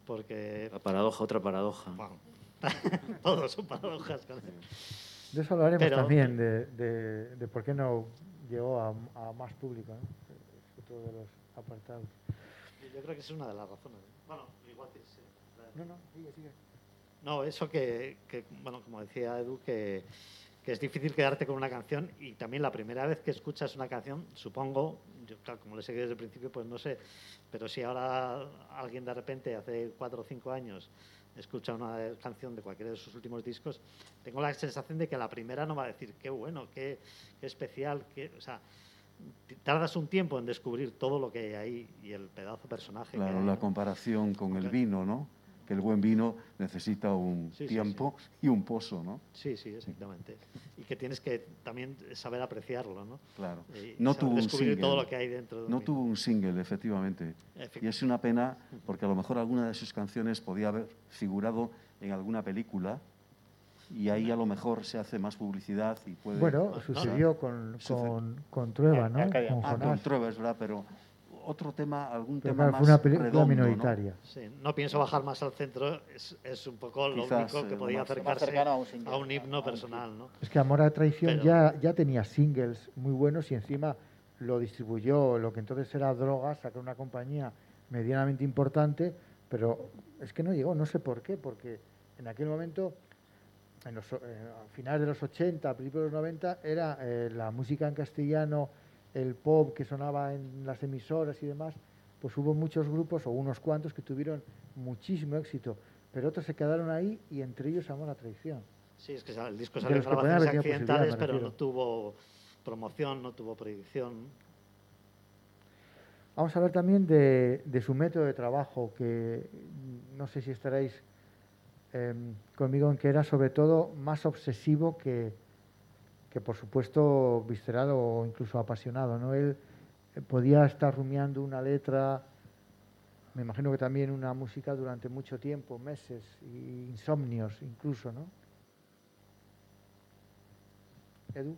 B: Porque...
D: La paradoja, otra paradoja.
B: Bueno, todos son paradojas.
A: De eso hablaremos Pero, también, de, de, de, por qué no llegó a, a más público, ¿no? Es otro de los apartados.
B: Yo creo que es una de las razones. Bueno, igual que sí.
A: No, no, sigue, sigue.
B: No, eso que, que bueno, como decía Edu, que que es difícil quedarte con una canción y también la primera vez que escuchas una canción, supongo, yo claro, como le seguí desde el principio, pues no sé, pero si ahora alguien de repente hace cuatro o cinco años escucha una canción de cualquiera de sus últimos discos, tengo la sensación de que la primera no va a decir qué bueno, qué, qué especial, qué, o sea, tardas un tiempo en descubrir todo lo que hay ahí y el pedazo personaje.
E: Claro,
B: hay,
E: la comparación con el vino, ¿no? Que el buen vino necesita un sí, tiempo sí, sí. y un pozo, ¿no?
B: Sí, sí, exactamente. Y que tienes que también saber apreciarlo, ¿no?
E: Claro.
B: Y
E: no tuvo un
B: descubrir
E: single.
B: todo lo que hay dentro.
E: no tuvo un single, efectivamente.
B: Efecti
E: y es una pena porque a lo mejor alguna de sus canciones podía haber figurado en alguna película y ahí a lo mejor se hace más publicidad y puede...
A: Bueno, sucedió con, con, con Trueba, ¿no?
E: Con, ah, con Trueba, es verdad, pero otro tema, algún Pero tema
A: fue
E: más
A: una película
E: redondo,
A: minoritaria.
E: ¿no?
B: Sí, no pienso bajar más al centro, es, es un poco lo
E: Quizás,
B: único que
E: eh,
B: podía
E: más-
B: acercarse
C: a un single,
B: a un himno
C: a un
B: personal, ¿no?
A: Es que Amor a Traición
B: Pero-
A: ya, ya tenía singles muy buenos y encima lo distribuyó lo que entonces era Drogas, sacó una compañía medianamente importante, pero es que no llegó, no sé por qué, porque en aquel momento, en los, eh, a finales de los 80, a principios de los 90, era eh, la música en castellano, el pop que sonaba en las emisoras y demás, pues hubo muchos grupos o unos cuantos que tuvieron muchísimo éxito, pero otros se quedaron ahí y entre ellos Amor a Traición.
B: Sí, es que el disco salió en grabaciones accidentales, pero no tuvo promoción, no tuvo proyección.
A: Vamos a hablar también de, de su método de trabajo, que no sé si estaréis eh, conmigo en que era sobre todo más obsesivo que, que por supuesto visceral o incluso apasionado. ¿no? Él eh, podía estar rumiando una letra, me imagino que también una música durante mucho tiempo, meses, y insomnios incluso, ¿no? Edu.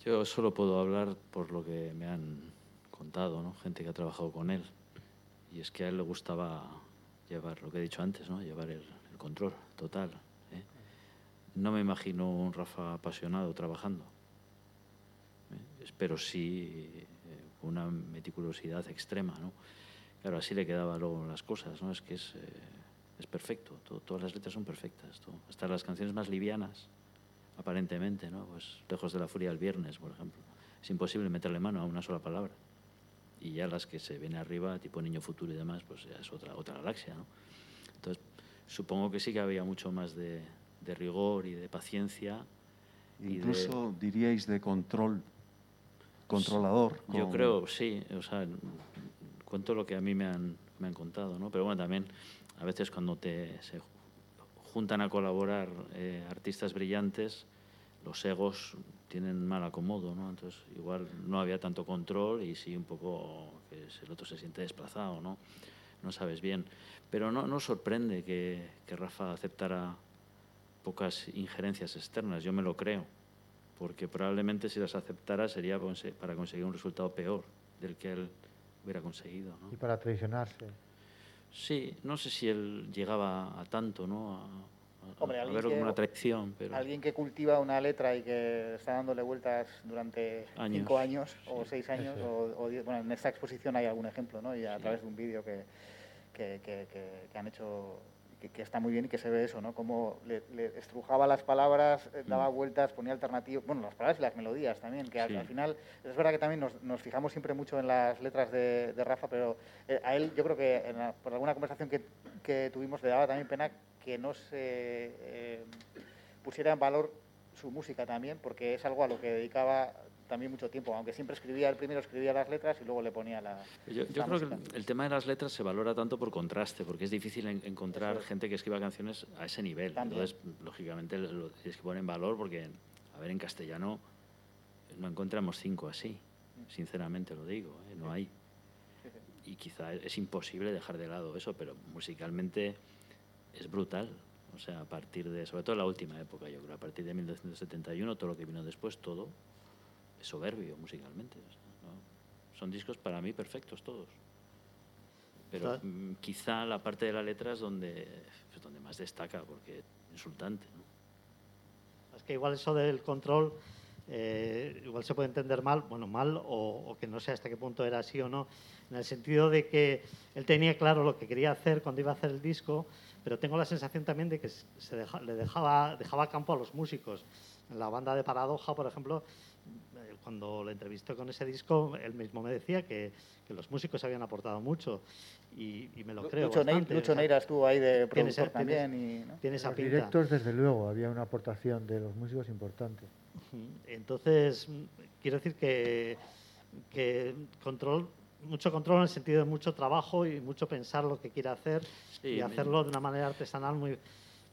D: Yo solo puedo hablar por lo que me han contado, ¿no? gente que ha trabajado con él. Y es que a él le gustaba llevar, lo que he dicho antes, ¿no? llevar el, control total. ¿eh? No me imagino un Rafa apasionado trabajando. Pero sí eh, una meticulosidad extrema. ¿no? Claro, así le quedaba luego las cosas, ¿no? es que es, es perfecto, todas las letras son perfectas, hasta las canciones más livianas aparentemente, ¿no? Pues Lejos de la Furia el viernes, por ejemplo. Es imposible meterle mano a una sola palabra. Y ya las que se vienen arriba, tipo Niño Futuro y demás, pues ya es otra, otra galaxia, ¿no? Entonces, supongo que sí que había mucho más de, de rigor y de paciencia.
E: Incluso diríais de control, controlador.
D: Yo creo, sí. O sea, cuento lo que a mí me han, me han contado, ¿no? Pero bueno, también a veces cuando te, se juntan a colaborar eh, artistas brillantes, los egos tienen mal acomodo, ¿no? Entonces, igual no había tanto control y sí un poco que el otro se siente desplazado, ¿no? No sabes bien. Pero no, no sorprende que, que Rafa aceptara pocas injerencias externas, yo me lo creo, porque probablemente si las aceptara sería para conseguir un resultado peor del que él hubiera conseguido. ¿no?
A: Y para traicionarse.
D: Sí, no sé si él llegaba a tanto, ¿no? A,
C: Hombre,
D: a verlo como una traición, pero...
C: Alguien que cultiva una letra y que está dándole vueltas durante cinco años o seis años, o, bueno, en esta exposición hay algún ejemplo, ¿no? Y a través de un vídeo que, que, que, que, han hecho que, está muy bien y que se ve eso, ¿no? Cómo le, estrujaba las palabras, eh, daba mm. vueltas, ponía alternativas, bueno, las palabras y las melodías también, que al, final, es verdad que también nos, nos, fijamos siempre mucho en las letras de, de Rafa, pero eh, a él yo creo que por alguna conversación que, que, tuvimos le daba también pena que no se eh, pusiera en valor su música también, porque es algo a lo que dedicaba también mucho tiempo, aunque siempre escribía, el primero escribía las letras y luego le ponía la.
D: Yo, creo que el, tema de las letras se valora tanto por contraste, porque es difícil encontrar gente que escriba canciones a ese nivel. Entonces, lógicamente, lo tienes que poner en valor porque, a ver, en castellano no encontramos cinco así, sinceramente lo digo, ¿eh? no hay. Y quizá es imposible dejar de lado eso, pero musicalmente es brutal. O sea, a partir de, sobre todo en la última época, yo creo, a partir de 1971, todo lo que vino después, todo soberbio musicalmente. Son discos para mí perfectos todos. Pero mm, quizá la parte de la letra es donde, pues, donde más destaca, porque es insultante.
B: Es que igual eso del control, eh, igual se puede entender mal, bueno, mal, o, que no sé hasta qué punto era así o no, en el sentido de que él tenía claro lo que quería hacer cuando iba a hacer el disco, pero tengo la sensación también de que se le dejaba, dejaba campo a los músicos. En la banda de Paradoja, por ejemplo, cuando le entrevisté con ese disco, él mismo me decía que, que los músicos habían aportado mucho y, me lo creo
C: Lucho,
B: bastante.
C: Lucho Neira estuvo ahí de productor también.
A: Tienes,
C: y, ¿no?
A: tiene esa los directos, desde luego, había una aportación de los músicos importante.
B: Entonces, quiero decir que, que control mucho control en el sentido de mucho trabajo y mucho pensar lo que quiere hacer y hacerlo de una manera artesanal muy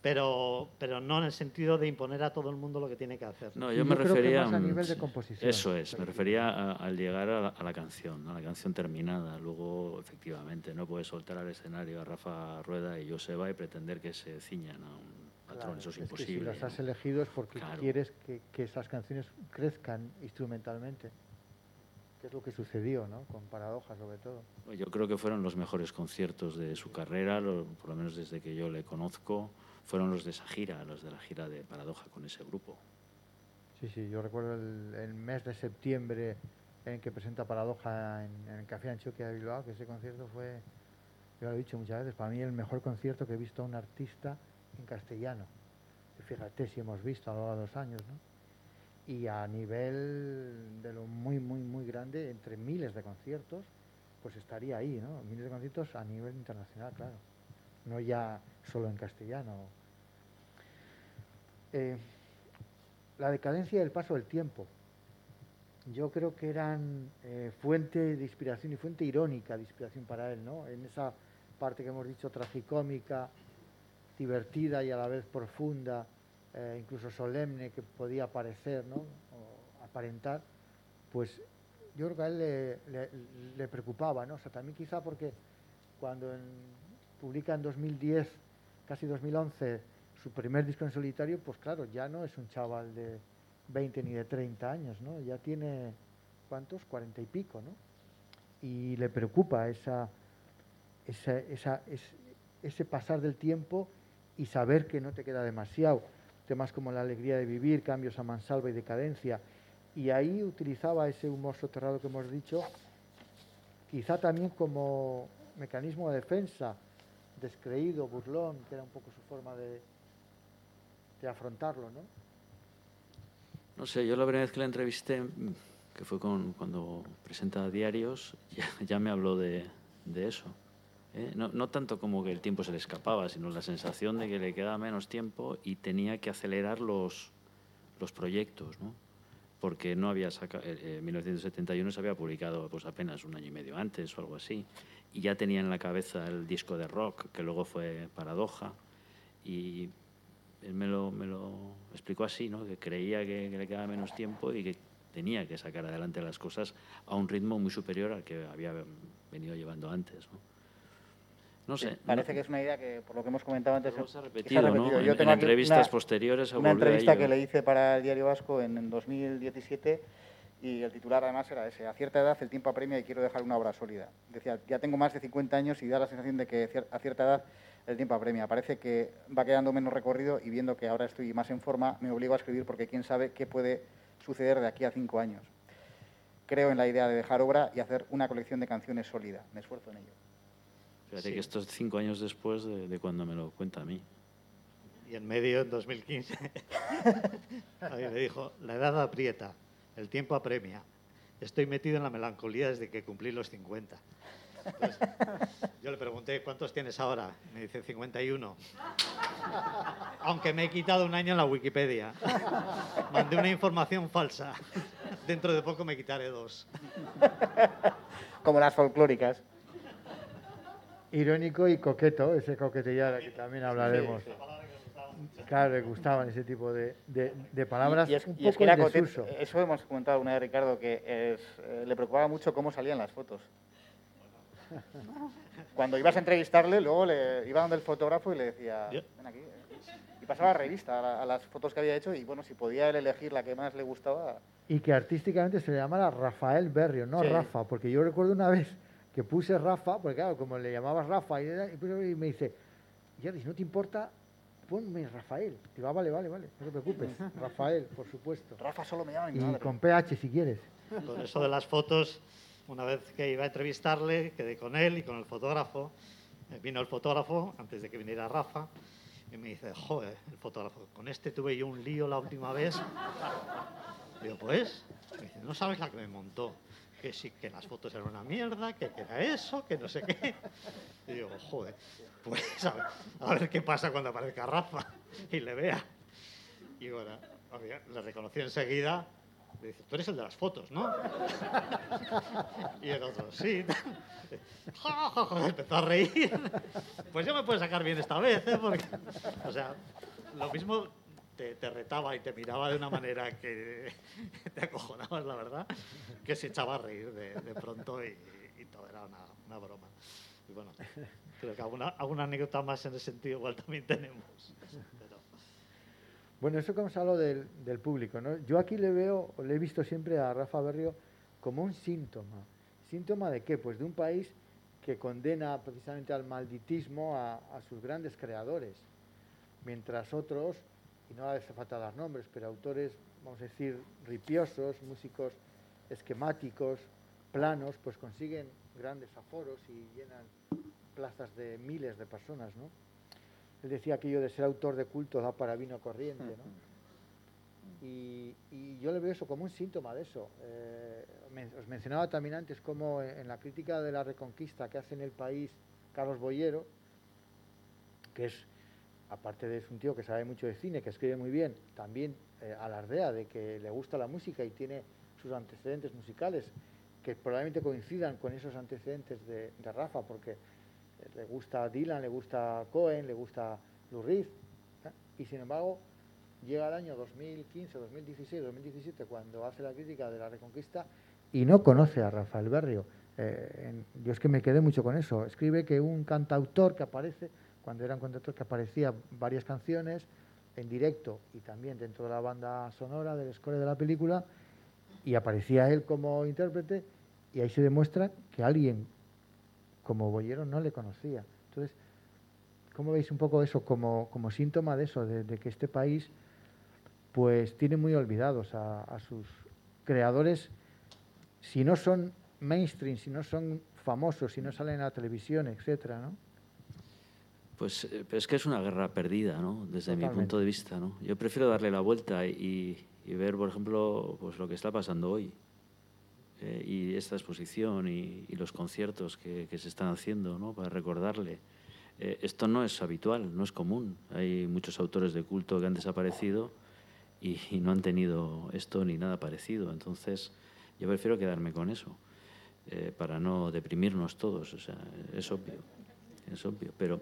B: pero, pero no en el sentido de imponer a todo el mundo lo que tiene que hacer.
D: No, yo, me refería a nivel de composición. Eso es, me refería al llegar a la, canción, a la canción terminada. Luego, efectivamente, no puedes soltar al escenario a Rafa Rueda y Joseba y pretender que se ciñan a un patrón, eso es, imposible.
A: si las has elegido es porque quieres que, que esas canciones crezcan instrumentalmente que es lo que sucedió, ¿no? Con Paradoja sobre todo.
D: Yo creo que fueron los mejores conciertos de su carrera, por lo menos desde que yo le conozco fueron los de esa gira, los de la gira de Paradoja con ese grupo.
A: Sí, sí, yo recuerdo el, mes de septiembre en que presenta Paradoja en, el Café Anchoquia de Bilbao, que ese concierto fue, yo lo he dicho muchas veces, para mí el mejor concierto que he visto a un artista en castellano. fíjate si hemos visto a lo largo de los años, ¿no? Y a nivel de lo muy, muy, muy grande, entre miles de conciertos, pues estaría ahí, ¿no? Miles de conciertos a nivel internacional, claro no ya solo en castellano. Eh, la decadencia y el paso del tiempo. Yo creo que eran eh, fuente de inspiración y fuente irónica de inspiración para él, ¿no? En esa parte que hemos dicho tragicómica, divertida y a la vez profunda, eh, incluso solemne que podía parecer, ¿no? O aparentar, pues yo creo que a él le, le preocupaba, ¿no? O sea, también quizá porque cuando en publica en 2010, casi 2011, su primer disco en solitario, pues claro, ya no es un chaval de 20 ni de 30 años, ¿no? Ya tiene, ¿cuántos? 40 y pico, ¿no? Y le preocupa esa, esa, esa, ese pasar del tiempo y saber que no te queda demasiado. Temas como la alegría de vivir, cambios a mansalva y decadencia. Y ahí utilizaba ese humor soterrado que hemos dicho, quizá también como mecanismo de defensa, descreído, burlón, que era un poco su forma de, de afrontarlo, ¿no?
D: No sé, yo la primera vez que la entrevisté, que fue con, cuando presenta diarios, ya, me habló de, de eso. ¿eh? No, no, tanto como que el tiempo se le escapaba, sino la sensación de que le quedaba menos tiempo y tenía que acelerar los, los proyectos, ¿no? Porque no había sacado, eh, en 1971 se había publicado pues apenas un año y medio antes o algo así, y ya tenía en la cabeza el disco de rock, que luego fue Paradoja, y él me lo, me lo explicó así, ¿no? que creía que, le quedaba menos tiempo y que tenía que sacar adelante las cosas a un ritmo muy superior al que había venido llevando antes. ¿no? No sé.
C: parece que es una idea que, por lo que hemos comentado antes,
D: se ha repetido. ¿no? Yo tengo en, entrevistas posteriores.
C: Una entrevista que le hice para el Diario Vasco en, en 2017 y el titular además era ese, a cierta edad el tiempo apremia y quiero dejar una obra sólida. Decía, ya tengo más de 50 años y da la sensación de que a cierta edad el tiempo apremia. Parece que va quedando menos recorrido y viendo que ahora estoy más en forma, me obligo a escribir porque quién sabe qué puede suceder de aquí a cinco años. Creo en la idea de dejar obra y hacer una colección de canciones sólida. Me esfuerzo en ello.
D: Fíjate que esto es cinco años después de, de, cuando me lo cuenta a mí.
B: Y en medio, en 2015, me dijo, la edad aprieta, el tiempo apremia. Estoy metido en la melancolía desde que cumplí los 50. yo le pregunté, ¿cuántos tienes ahora? Me dice 51. Aunque me he quitado un año en la Wikipedia. Mandé una información falsa. Dentro de poco me quitaré dos.
C: Como las folclóricas.
A: Irónico y coqueto, ese coquetillar que también hablaremos. Claro, le gustaban ese tipo de, de, palabras y es, un poco
C: que Eso hemos comentado una vez, Ricardo, que eh, le preocupaba mucho cómo salían las fotos. Cuando ibas a entrevistarle, luego le iba donde el fotógrafo y le decía, ven aquí. Y pasaba revista a, las fotos que había hecho y, bueno, si podía él elegir la que más le gustaba...
A: Y que artísticamente se le llamara Rafael Berrio, no Rafa, porque yo recuerdo una vez que puse Rafa, porque claro, como le llamabas Rafa, y, me dice, ya, si no te importa, ponme Rafael. Digo, ah, vale, vale, vale, no te preocupes. Rafael, por supuesto.
C: Rafa solo me llama
A: Y con PH si quieres.
B: Con eso de las fotos, una vez que iba a entrevistarle, quedé con él y con el fotógrafo. Eh, vino el fotógrafo antes de que viniera Rafa y me dice, joder, el fotógrafo, con este tuve yo un lío la última vez. Digo, pues, dice, no sabes la que me montó que sí, que las fotos eran una mierda, que, era eso, que no sé qué. Y digo, joder, pues a ver, qué pasa cuando aparezca Rafa y le vea. Y bueno, le reconoció enseguida. Le dice, tú eres el de las fotos, ¿no? Y el otro, sí. Empezó a reír. Pues yo me puedo sacar bien esta vez, ¿eh? Porque, o sea, lo mismo te, retaba y te miraba de una manera que te acojonabas, la verdad, que se echaba a reír de, pronto y, todo era una, broma. Y bueno, creo que alguna, alguna, anécdota más en ese sentido igual también tenemos.
A: Bueno, eso que hemos hablado del, del, público, ¿no? Yo aquí le veo, le he visto siempre a Rafa Berrio como un síntoma. ¿Síntoma de qué? Pues de un país que condena precisamente al malditismo a, a sus grandes creadores, mientras otros y no hace falta dar nombres, pero autores, vamos a decir, ripiosos, músicos esquemáticos, planos, pues consiguen grandes aforos y llenan plazas de miles de personas, ¿no? Él decía aquello de ser autor de culto da para vino corriente, ¿no? Y, yo le veo eso como un síntoma de eso. Eh, os mencionaba también antes cómo en la crítica de la reconquista que hace en el país Carlos Boyero, que es aparte de es un tío que sabe mucho de cine, que escribe muy bien, también eh, alardea de que le gusta la música y tiene sus antecedentes musicales que probablemente coincidan con esos antecedentes de, Rafa, porque eh, le gusta Dylan, le gusta Cohen, le gusta Lou Reed, y sin embargo llega el año 2015, 2016, 2017, cuando hace la crítica de la Reconquista y no conoce a Rafael Berrio. Eh, yo es que me quedé mucho con eso. Escribe que un cantautor que aparece cuando eran contratos que aparecía varias canciones, en directo y también dentro de la banda sonora del score de la película y aparecía él como intérprete y ahí se demuestra que alguien como Boyero no le conocía. Entonces, ¿cómo veis un poco eso como, como síntoma de eso, de, que este país pues tiene muy olvidados a, a sus creadores, si no son mainstream, si no son famosos, si no salen a la televisión, etcétera, ¿no?
D: Pues eh, es que es una guerra perdida, ¿no? Desde mi punto de vista, ¿no? Yo prefiero darle la vuelta y, ver, por ejemplo, pues lo que está pasando hoy. Eh, y esta exposición y, los conciertos que, se están haciendo, ¿no? Para recordarle. Eh, esto no es habitual, no es común. Hay muchos autores de culto que han desaparecido y, y no han tenido esto ni nada parecido. Entonces, yo prefiero quedarme con eso. para no deprimirnos todos. O sea, es obvio, es obvio. Pero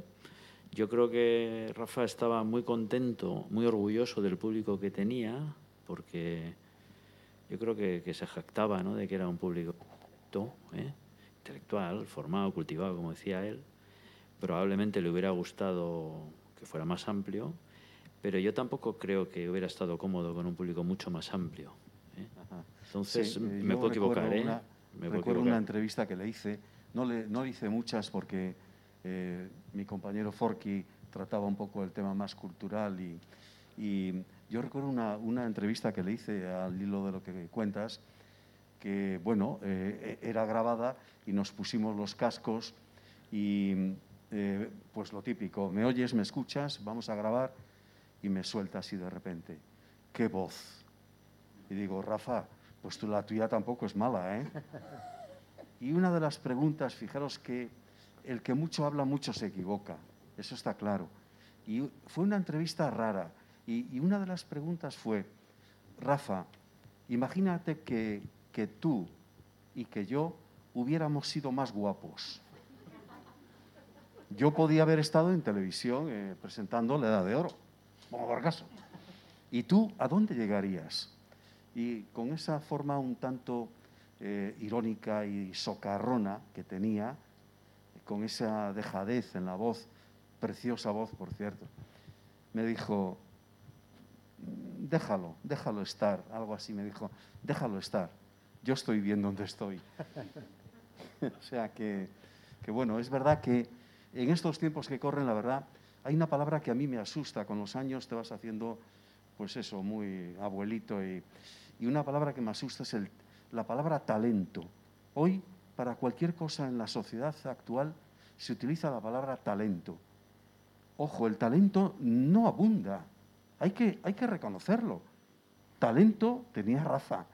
D: yo creo que Rafa estaba muy contento, muy orgulloso del público que tenía, porque yo creo que, se jactaba ¿no? de que era un público ¿eh? intelectual, formado, cultivado, como decía él. Probablemente le hubiera gustado que fuera más amplio, pero yo tampoco creo que hubiera estado cómodo con un público mucho más amplio. ¿eh? Entonces,
E: eh,
D: me puedo equivocar.
E: Una, me recuerdo una entrevista que le hice, no le, no le hice muchas porque eh, mi compañero Forky trataba un poco el tema más cultural y, yo recuerdo una, entrevista que le hice al hilo de lo que cuentas, que bueno, eh, era grabada y nos pusimos los cascos y eh, pues lo típico, me oyes, me escuchas, vamos a grabar y me suelta así de repente, qué voz. Y digo, Rafa, pues tú, la tuya tampoco es mala, ¿eh? Y una de las preguntas, fijaros que el que mucho habla, mucho se equivoca. Eso está claro. Y fue una entrevista rara. Y, una de las preguntas fue, Rafa, imagínate que, tú y que yo hubiéramos sido más guapos. Yo podía haber estado en televisión eh, presentando La Edad de Oro, como caso. ¿Y tú a dónde llegarías? Y con esa forma un tanto eh, irónica y socarrona que tenía, con esa dejadez en la voz, preciosa voz, por cierto, me dijo, déjalo, déjalo estar, algo así me dijo, déjalo estar, yo estoy bien donde estoy. o sea que, que, bueno, es verdad que en estos tiempos que corren, la verdad, hay una palabra que a mí me asusta, con los años te vas haciendo, pues eso, muy abuelito, y, y una palabra que me asusta es el, la palabra talento. Hoy para cualquier cosa en la sociedad actual se utiliza la palabra talento. Ojo, el talento no abunda, hay que, hay que reconocerlo. Talento tenía raza,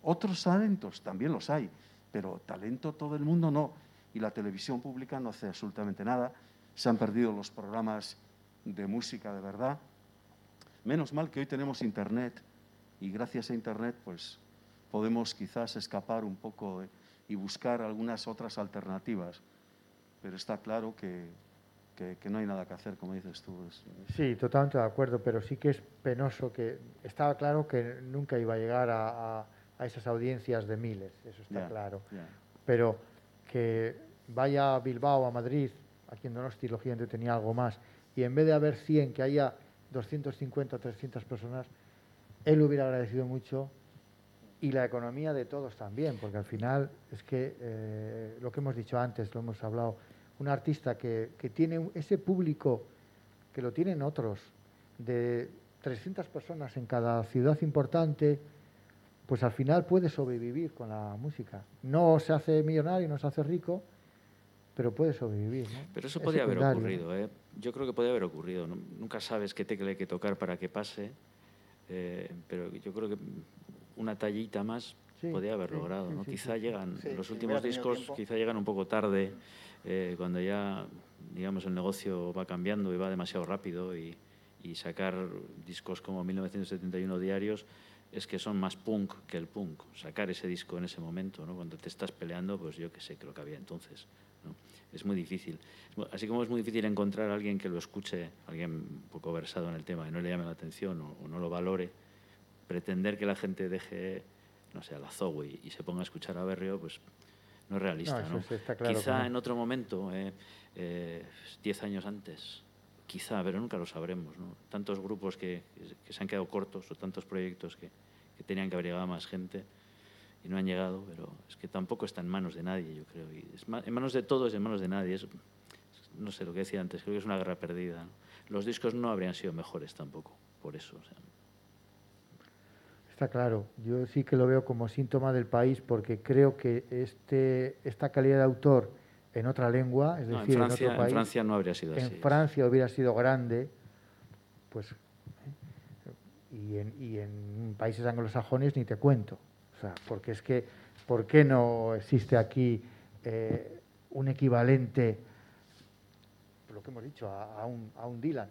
E: otros talentos también los hay, pero talento todo el mundo no. Y la televisión pública no hace absolutamente nada. Se han perdido los programas de música de verdad. Menos mal que hoy tenemos Internet y gracias a Internet pues podemos quizás escapar un poco de, y buscar algunas otras alternativas. Pero está claro que, que, no hay nada que hacer, como dices tú.
A: Sí, totalmente de acuerdo, pero sí que es penoso que estaba claro que nunca iba a llegar a, a, esas audiencias de miles, eso está claro. Pero que vaya a Bilbao, a Madrid, aquí en Donosti, lógicamente tenía algo más, y en vez de haber 100, que haya 250 300 personas, él hubiera agradecido mucho y la economía de todos también, porque al final es que eh, lo que hemos dicho antes, lo hemos hablado, un artista que, que, tiene ese público que lo tienen otros, de 300 personas en cada ciudad importante, pues al final puede sobrevivir con la música. No se hace millonario, no se hace rico, pero puede sobrevivir.
D: Pero eso podría haber ocurrido, ¿eh? yo creo que podría haber ocurrido. Nunca sabes qué tecla hay que tocar para que pase, eh, pero yo creo que una tallita más podía haber logrado. ¿no? quizá llegan, los últimos discos quizá llegan un poco tarde, eh, cuando ya digamos el negocio va cambiando y va demasiado rápido y, y, sacar discos como 1971 diarios es que son más punk que el punk. Sacar ese disco en ese momento, ¿no? cuando te estás peleando, pues yo qué sé, creo que había entonces. ¿no? Es muy difícil. Así como es muy difícil encontrar a alguien que lo escuche, alguien un poco versado en el tema y no le llame la atención o no lo valore, pretender que la gente deje, no sé, a la Zoe y se ponga a escuchar a Berrio, pues no es realista. No, Quizá en otro momento, eh, eh, diez años antes, quizá, pero nunca lo sabremos. ¿no? Tantos grupos que, que, se han quedado cortos o tantos proyectos que, que, tenían que haber llegado a más gente y no han llegado, pero es que tampoco está en manos de nadie, yo creo. Y es en manos de todos y en manos de nadie. Es, no sé lo que decía antes, creo que es una guerra perdida. ¿no? Los discos no habrían sido mejores tampoco, por eso. O sea.
A: Está claro, yo sí que lo veo como síntoma del país porque creo que este, esta calidad de autor en otra lengua, es
D: no,
A: decir,
D: en, Francia,
A: en otro país,
D: en Francia no habría sido
A: en
D: así.
A: Francia hubiera sido grande, pues, y, en, y en países anglosajones ni te cuento. O sea, porque es que, ¿por qué no existe aquí eh, un equivalente, lo que hemos dicho, a, a, un, a un Dylan?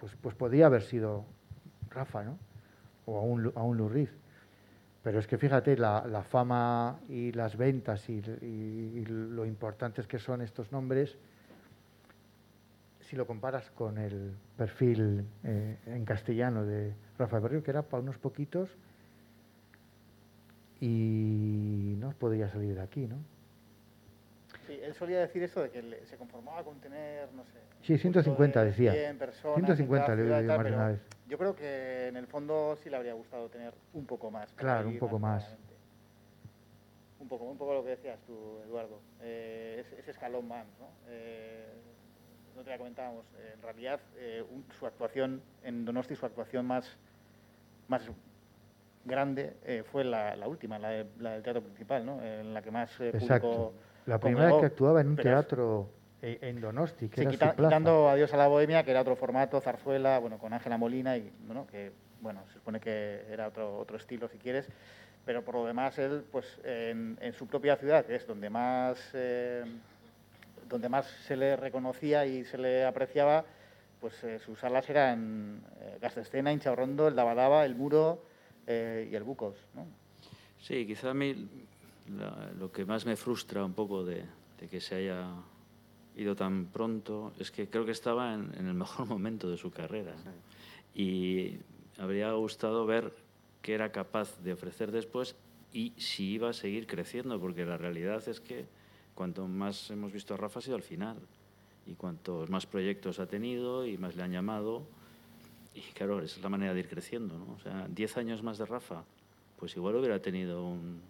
A: Pues, pues podría haber sido Rafa, ¿no? O a un, a un. Pero es que fíjate, la, fama y las ventas y, lo importantes que son estos nombres, si lo comparas con el perfil eh, en castellano de Rafael Berrio, que era para unos poquitos, y no podría salir de aquí, ¿no?
C: Sí, él solía decir eso de que le, se conformaba con tener, no sé...
A: Sí, 150
C: de
A: decía.
C: 100 personas
A: 150 le oído más una vez.
C: Yo creo que en el fondo sí le habría gustado tener un poco más.
A: Claro, un poco más.
C: Un poco, un poco lo que decías tú, Eduardo. Eh, ese, ese escalón más, ¿no? Eh, no te la comentábamos. eh, en realidad, eh, un- su actuación en Donosti, su actuación más, más grande eh, fue la, la última, la, de- la del teatro principal, ¿no? En la que más público
A: La primera vez que actuaba en un teatro eh, en Donosti, que
C: Sí,
A: era
C: quita-
A: su plaza.
C: quitando Adiós a la Bohemia, que era otro formato, Zarzuela, bueno, con Ángela Molina, y bueno, que bueno, se supone que era otro, otro estilo si quieres, pero por lo demás él, pues en, en su propia ciudad, que es donde más, eh, donde más se le reconocía y se le apreciaba, pues eh, sus salas eran eh, Gastescena, Inchaurrondo, el Dabadaba, el Muro eh, y el Bucos, ¿no?
D: Sí, quizá a mí la- lo que más me frustra un poco de, de que se haya ido tan pronto es que creo que estaba en, en el mejor momento de su carrera. Y habría gustado ver qué era capaz de ofrecer después y si iba a seguir creciendo, porque la realidad es que cuanto más hemos visto a Rafa ha sido al final. Y cuantos más proyectos ha tenido y más le han llamado, y claro, esa es la manera de ir creciendo, ¿no? O sea, 10 años más de Rafa, pues igual hubiera tenido un,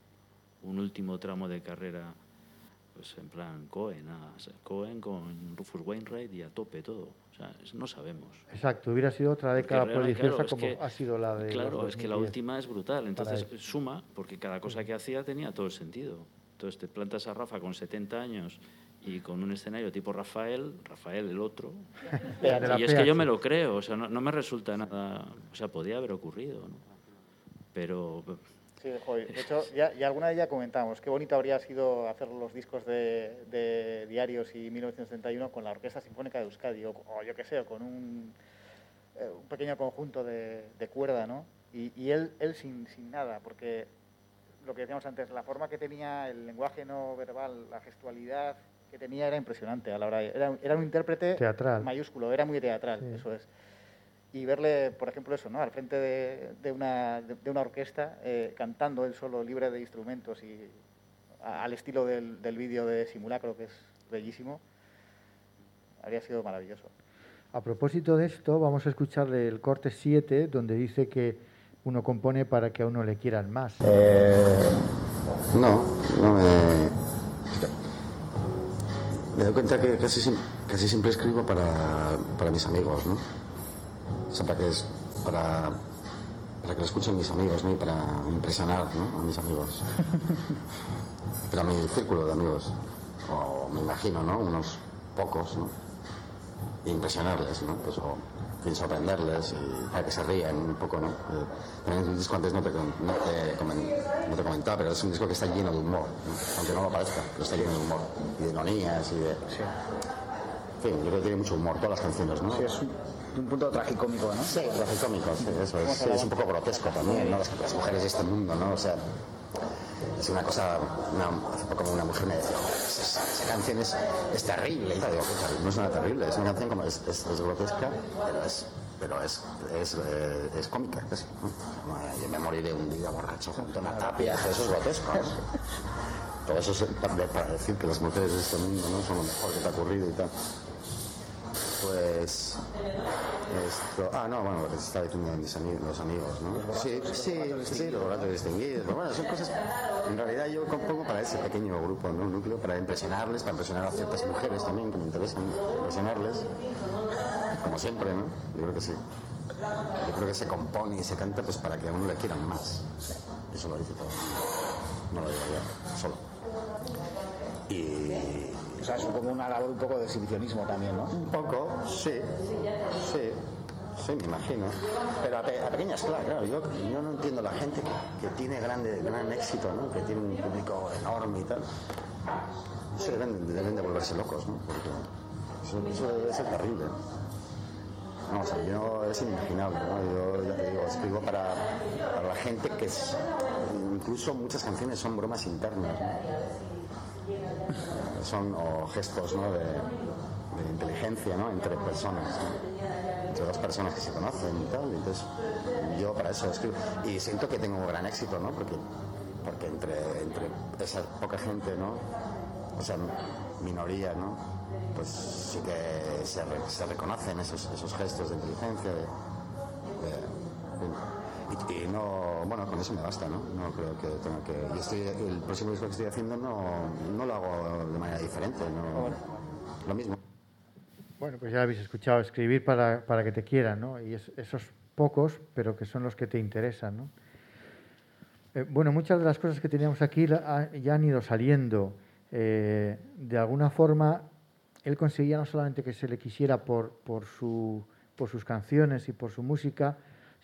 D: un último tramo de carrera, pues en plan Cohen, Cohen con Rufus Wainwright y a tope todo. O sea, no sabemos.
A: Exacto, hubiera sido otra década
D: realmente,
A: prodigiosa
D: claro,
A: como
D: que-
A: ha sido la de.
D: Claro, es que la
A: 2010.
D: última es brutal. Entonces suma, porque cada cosa que hacía tenía todo el sentido. Entonces te plantas a Rafa con 70 años y con un escenario tipo Rafael, Rafael el otro. Y es que yo me lo creo, o sea, no, no me resulta nada. O sea, podía haber ocurrido, ¿no? Pero
C: Sí, de hecho, ya, ya alguna vez ya comentamos, qué bonito habría sido hacer los discos de, de Diarios y 1971 con la Orquesta Sinfónica de Euskadi, o, o yo qué sé, o con un, eh, un pequeño conjunto de, de cuerda, ¿no? Y, y él, él sin, sin nada, porque lo que decíamos antes, la forma que tenía, el lenguaje no verbal, la gestualidad que tenía era impresionante a la hora de- era, era un intérprete
A: Teatral.
C: mayúsculo, era muy teatral,
A: Sí.
C: eso es y verle, por ejemplo, eso, ¿no? Al frente de, de una, de, de una orquesta, eh, cantando él solo, libre de instrumentos y a- al estilo del, del vídeo de Simulacro, que es bellísimo, habría sido maravilloso.
A: A propósito de esto, vamos a escucharle el corte 7, donde dice que uno compone para que a uno le quieran más.
G: Eh, no, no me. Me doy cuenta que casi, casi siempre escribo para, para mis amigos, ¿no? Para que, es- para, para que lo escuchen mis amigos, ¿no? Y para impresionar, ¿no? A mis amigos. Pero a mi círculo de amigos. O me imagino, ¿no? Unos pocos, ¿no? E impresionarles, ¿no? Pues, o, fin, sorprenderles y para que se rían un poco, ¿no? Eh, también el disco antes no te, no, te no te comentaba, pero es un disco que está lleno de humor, ¿no? aunque no lo parezca, pero está lleno de humor y de ironías y de... En fin, yo creo que tiene mucho humor, todas las canciones, ¿no?
H: Sí, es un, un punto tragicómico, ¿no?
G: Sí, tragicómico, sí, eso es. Sí, es un poco grotesco también, ¿no? Las, las mujeres de este mundo, ¿no? O sea, es una cosa. Una, hace poco una mujer me decía, "Joder, esa, esa canción es, es terrible. Y yo digo, "Puta, no es nada terrible, es una canción como. Es, es, es grotesca, pero es. Pero es, es, eh, es cómica. Como, eh, Yo me moriré un día borracho junto a una tapia, eso es grotesco. ¿no? Todo eso es para, para decir que las mujeres de este mundo no son lo mejor que te ha ocurrido y tal. Pues. Esto, ah, no, bueno, lo se está diciendo mis amigos, ¿no? Sí, sí, sí, los ratos distinguidos. Pero bueno, son cosas. En realidad yo compongo para ese pequeño grupo, ¿no? Un núcleo para impresionarles, para impresionar a ciertas mujeres también que me interesan impresionarles. Como siempre, ¿no? Yo creo que sí. Yo creo que se compone y se canta pues para que a uno le quieran más. Eso lo dice todo. No lo digo yo, solo. Y
H: sea, como una labor un poco de exhibicionismo también, ¿no?
G: un poco, sí, sí, sí, me imagino. Pero a, pe- a claro. Yo, yo no entiendo la gente que, que tiene grande, gran éxito, ¿no? Que tiene un público enorme y tal. Eso deben, deben de volverse locos, ¿no? Porque eso, eso debe ser terrible. No, o sea, yo es inimaginable, ¿no? Yo ya te digo, escribo para, la gente que es... Incluso muchas canciones son bromas internas. Son gestos. De, inteligencia, ¿no? Entre personas. Entre dos personas que se conocen y tal. Entonces, yo para eso escribo. Y siento que tengo gran éxito, ¿no? Porque, porque entre, entre esa poca gente, ¿no? O sea, minoría, ¿no? Pues sí que se, se reconocen esos, esos gestos de inteligencia, de, y no, bueno, con eso me basta, ¿no? No creo que tenga que. Yo estoy, el próximo disco que estoy haciendo no, no lo hago de manera diferente, no, lo mismo.
A: Bueno, pues ya habéis escuchado escribir para, para que te quieran, ¿no? Y es- esos pocos, pero que son los que te interesan, ¿no? Eh, bueno, muchas de las cosas que teníamos aquí la- ha- ya han ido saliendo. Eh, de alguna forma, él conseguía no solamente que se le quisiera por, por, su, por sus canciones y por su música,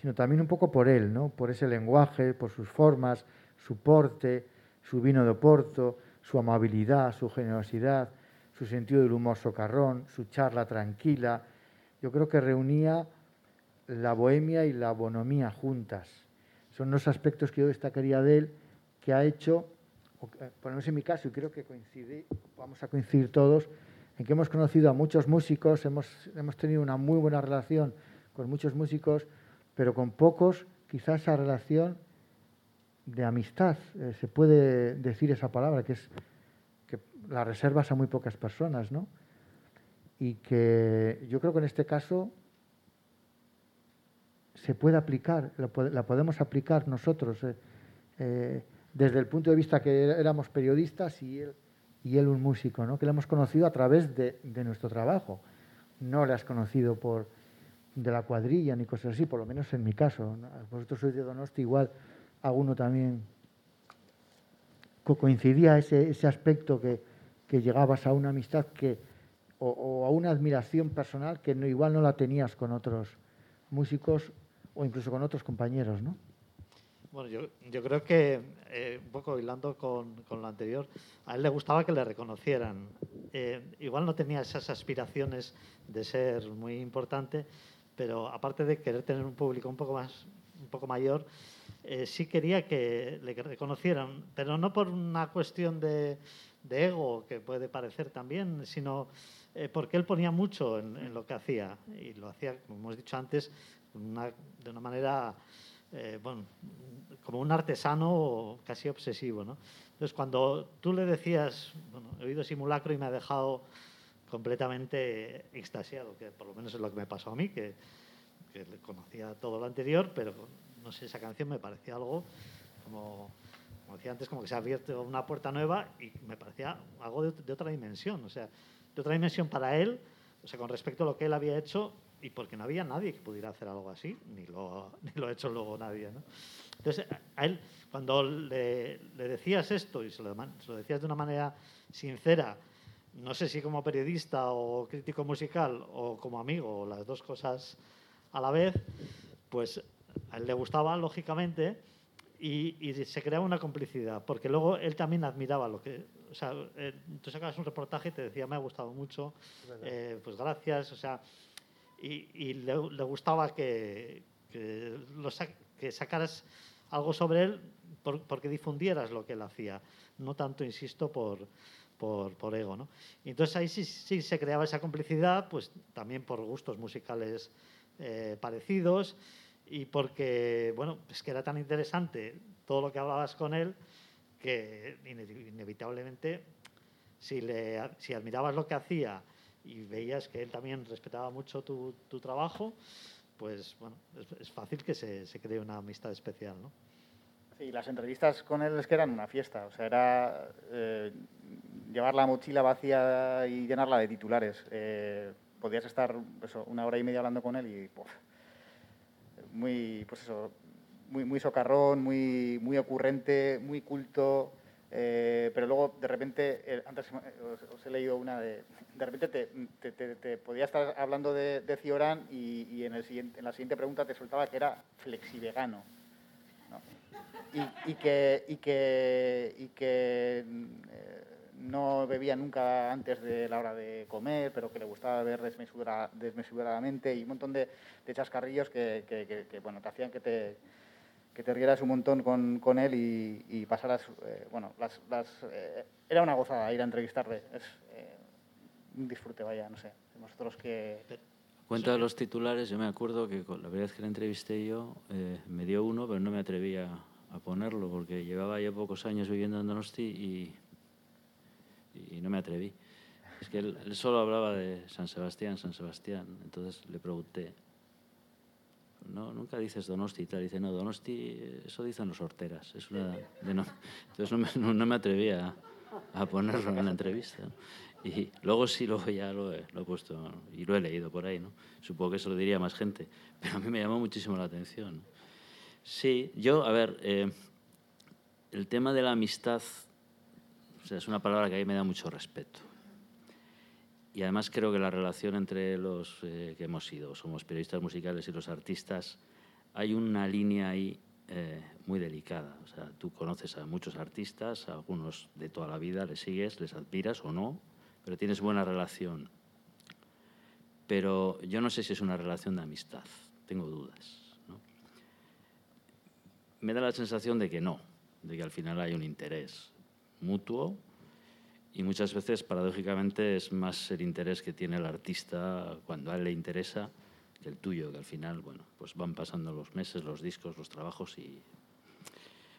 A: sino también un poco por él, ¿no? Por ese lenguaje, por sus formas, su porte, su vino de Oporto, su amabilidad, su generosidad, su sentido del humor socarrón, su charla tranquila. Yo creo que reunía la bohemia y la bonomía juntas. Son los aspectos que yo destacaría de él que ha hecho, por lo menos en mi caso, y creo que coincide, vamos a coincidir todos, en que hemos conocido a muchos músicos, hemos, hemos tenido una muy buena relación con muchos músicos, pero con pocos quizás esa relación de amistad, eh, se puede decir esa palabra, que es que la reservas a muy pocas personas, ¿no? Y que yo creo que en este caso se puede aplicar, la, po- la podemos aplicar nosotros, eh, eh, desde el punto de vista que éramos periodistas y él, y él un músico, ¿no? que le hemos conocido a través de, de nuestro trabajo. No le has conocido por de la cuadrilla ni cosas así, por lo menos en mi caso. Vosotros sois de Donosti, igual alguno también co- coincidía ese, ese aspecto que, que llegabas a una amistad que, o, o a una admiración personal que no, igual no la tenías con otros músicos o incluso con otros compañeros, ¿no?
B: Bueno, yo, yo creo que, eh, un poco hilando con, con lo anterior, a él le gustaba que le reconocieran. Eh, igual no tenía esas aspiraciones de ser muy importante, pero aparte de querer tener un público un poco más un poco mayor, eh, sí quería que le reconocieran, pero no por una cuestión de, de ego, que puede parecer también, sino eh, porque él ponía mucho en, en lo que hacía, y lo hacía, como hemos dicho antes, una- de una manera eh, bueno, como un artesano casi obsesivo. ¿no? Entonces, cuando tú le decías, bueno, he oído simulacro y me ha dejado completamente extasiado, que por lo menos es lo que me pasó a mí, que, que conocía todo lo anterior, pero no sé, esa canción me parecía algo como, como decía antes, como que se ha abierto una puerta nueva y me parecía algo de, de otra dimensión, o sea, de otra dimensión para él, o sea, con respecto a lo que él había hecho y porque no había nadie que pudiera hacer algo así, ni lo, ni lo ha hecho luego nadie. ¿no? Entonces, a él, cuando le, le decías esto y se lo, se lo decías de una manera sincera, no sé si como periodista o crítico musical o como amigo, o las dos cosas a la vez, pues a él le gustaba, lógicamente, y, y se creaba una complicidad, porque luego él también admiraba lo que... O sea, eh, tú sacabas un reportaje y te decía, me ha gustado mucho, eh, pues gracias, o sea, y, y le, le gustaba que, que, lo sa- que sacaras algo sobre él por- porque difundieras lo que él hacía, no tanto, insisto, por, por, por ego. ¿no? Y entonces ahí sí, sí se creaba esa complicidad, pues también por gustos musicales eh, parecidos y porque, bueno, es que era tan interesante todo lo que hablabas con él que ine- inevitablemente si, le, si admirabas lo que hacía y veías que él también respetaba mucho tu, tu trabajo, pues bueno, es, fácil que se, se, cree una amistad especial, ¿no?
C: Sí, las entrevistas con él es que eran una fiesta, o sea, era eh, llevar la mochila vacía y llenarla de titulares. Eh, podías estar una hora y media hablando con él y muy, pues eso, muy, socarrón, muy, muy ocurrente, muy culto, eh, pero luego de repente, antes os, he leído una de, de repente te, te, te, podía estar hablando de, de Cioran y, y en, el siguiente, en la siguiente pregunta te soltaba que era flexivegano. ¿no? Y, que, y que, eh, no bebía nunca antes de la hora de comer, pero que le gustaba beber desmesura, desmesuradamente y un montón de, chascarrillos que, que, bueno, te hacían que te, que te rieras un montón con, con él y, pasaras, eh, bueno, las, las, eh, era una gozada ir a entrevistarle, es eh, un disfrute, vaya, no sé, vosotros que...
D: Cuenta de los titulares, yo me acuerdo que la vez que le entrevisté yo, me dio uno, pero no me atreví a, a, ponerlo, porque llevaba ya pocos años viviendo en Donosti y, y no me atreví. Es que él, él solo hablaba de San Sebastián, San Sebastián, entonces le pregunté, no, nunca dices Donosti y tal. Dice, no, Donosti, eso dicen los horteras. Es una de no. Entonces no me, no, no me atrevía a, a, ponerlo en la entrevista. Y luego sí, luego ya lo he, lo he, puesto y lo he leído por ahí. ¿no? Supongo que eso lo diría más gente, pero a mí me llamó muchísimo la atención. Sí, yo, a ver, eh, el tema de la amistad es una palabra que a mí me da mucho respeto. Y además creo que la relación entre los eh, que hemos sido, somos periodistas musicales y los artistas, hay una línea ahí eh, muy delicada. Tú conoces a muchos artistas, a algunos de toda la vida, les sigues, les admiras o no, pero tienes buena relación. Pero yo no sé si es una relación de amistad, tengo dudas. Me da la sensación de que no, de que al final hay un interés mutuo y muchas veces, paradójicamente, es más el interés que tiene el artista cuando a él le interesa que el tuyo, que al final, bueno, pues van pasando los meses, los discos, los trabajos y...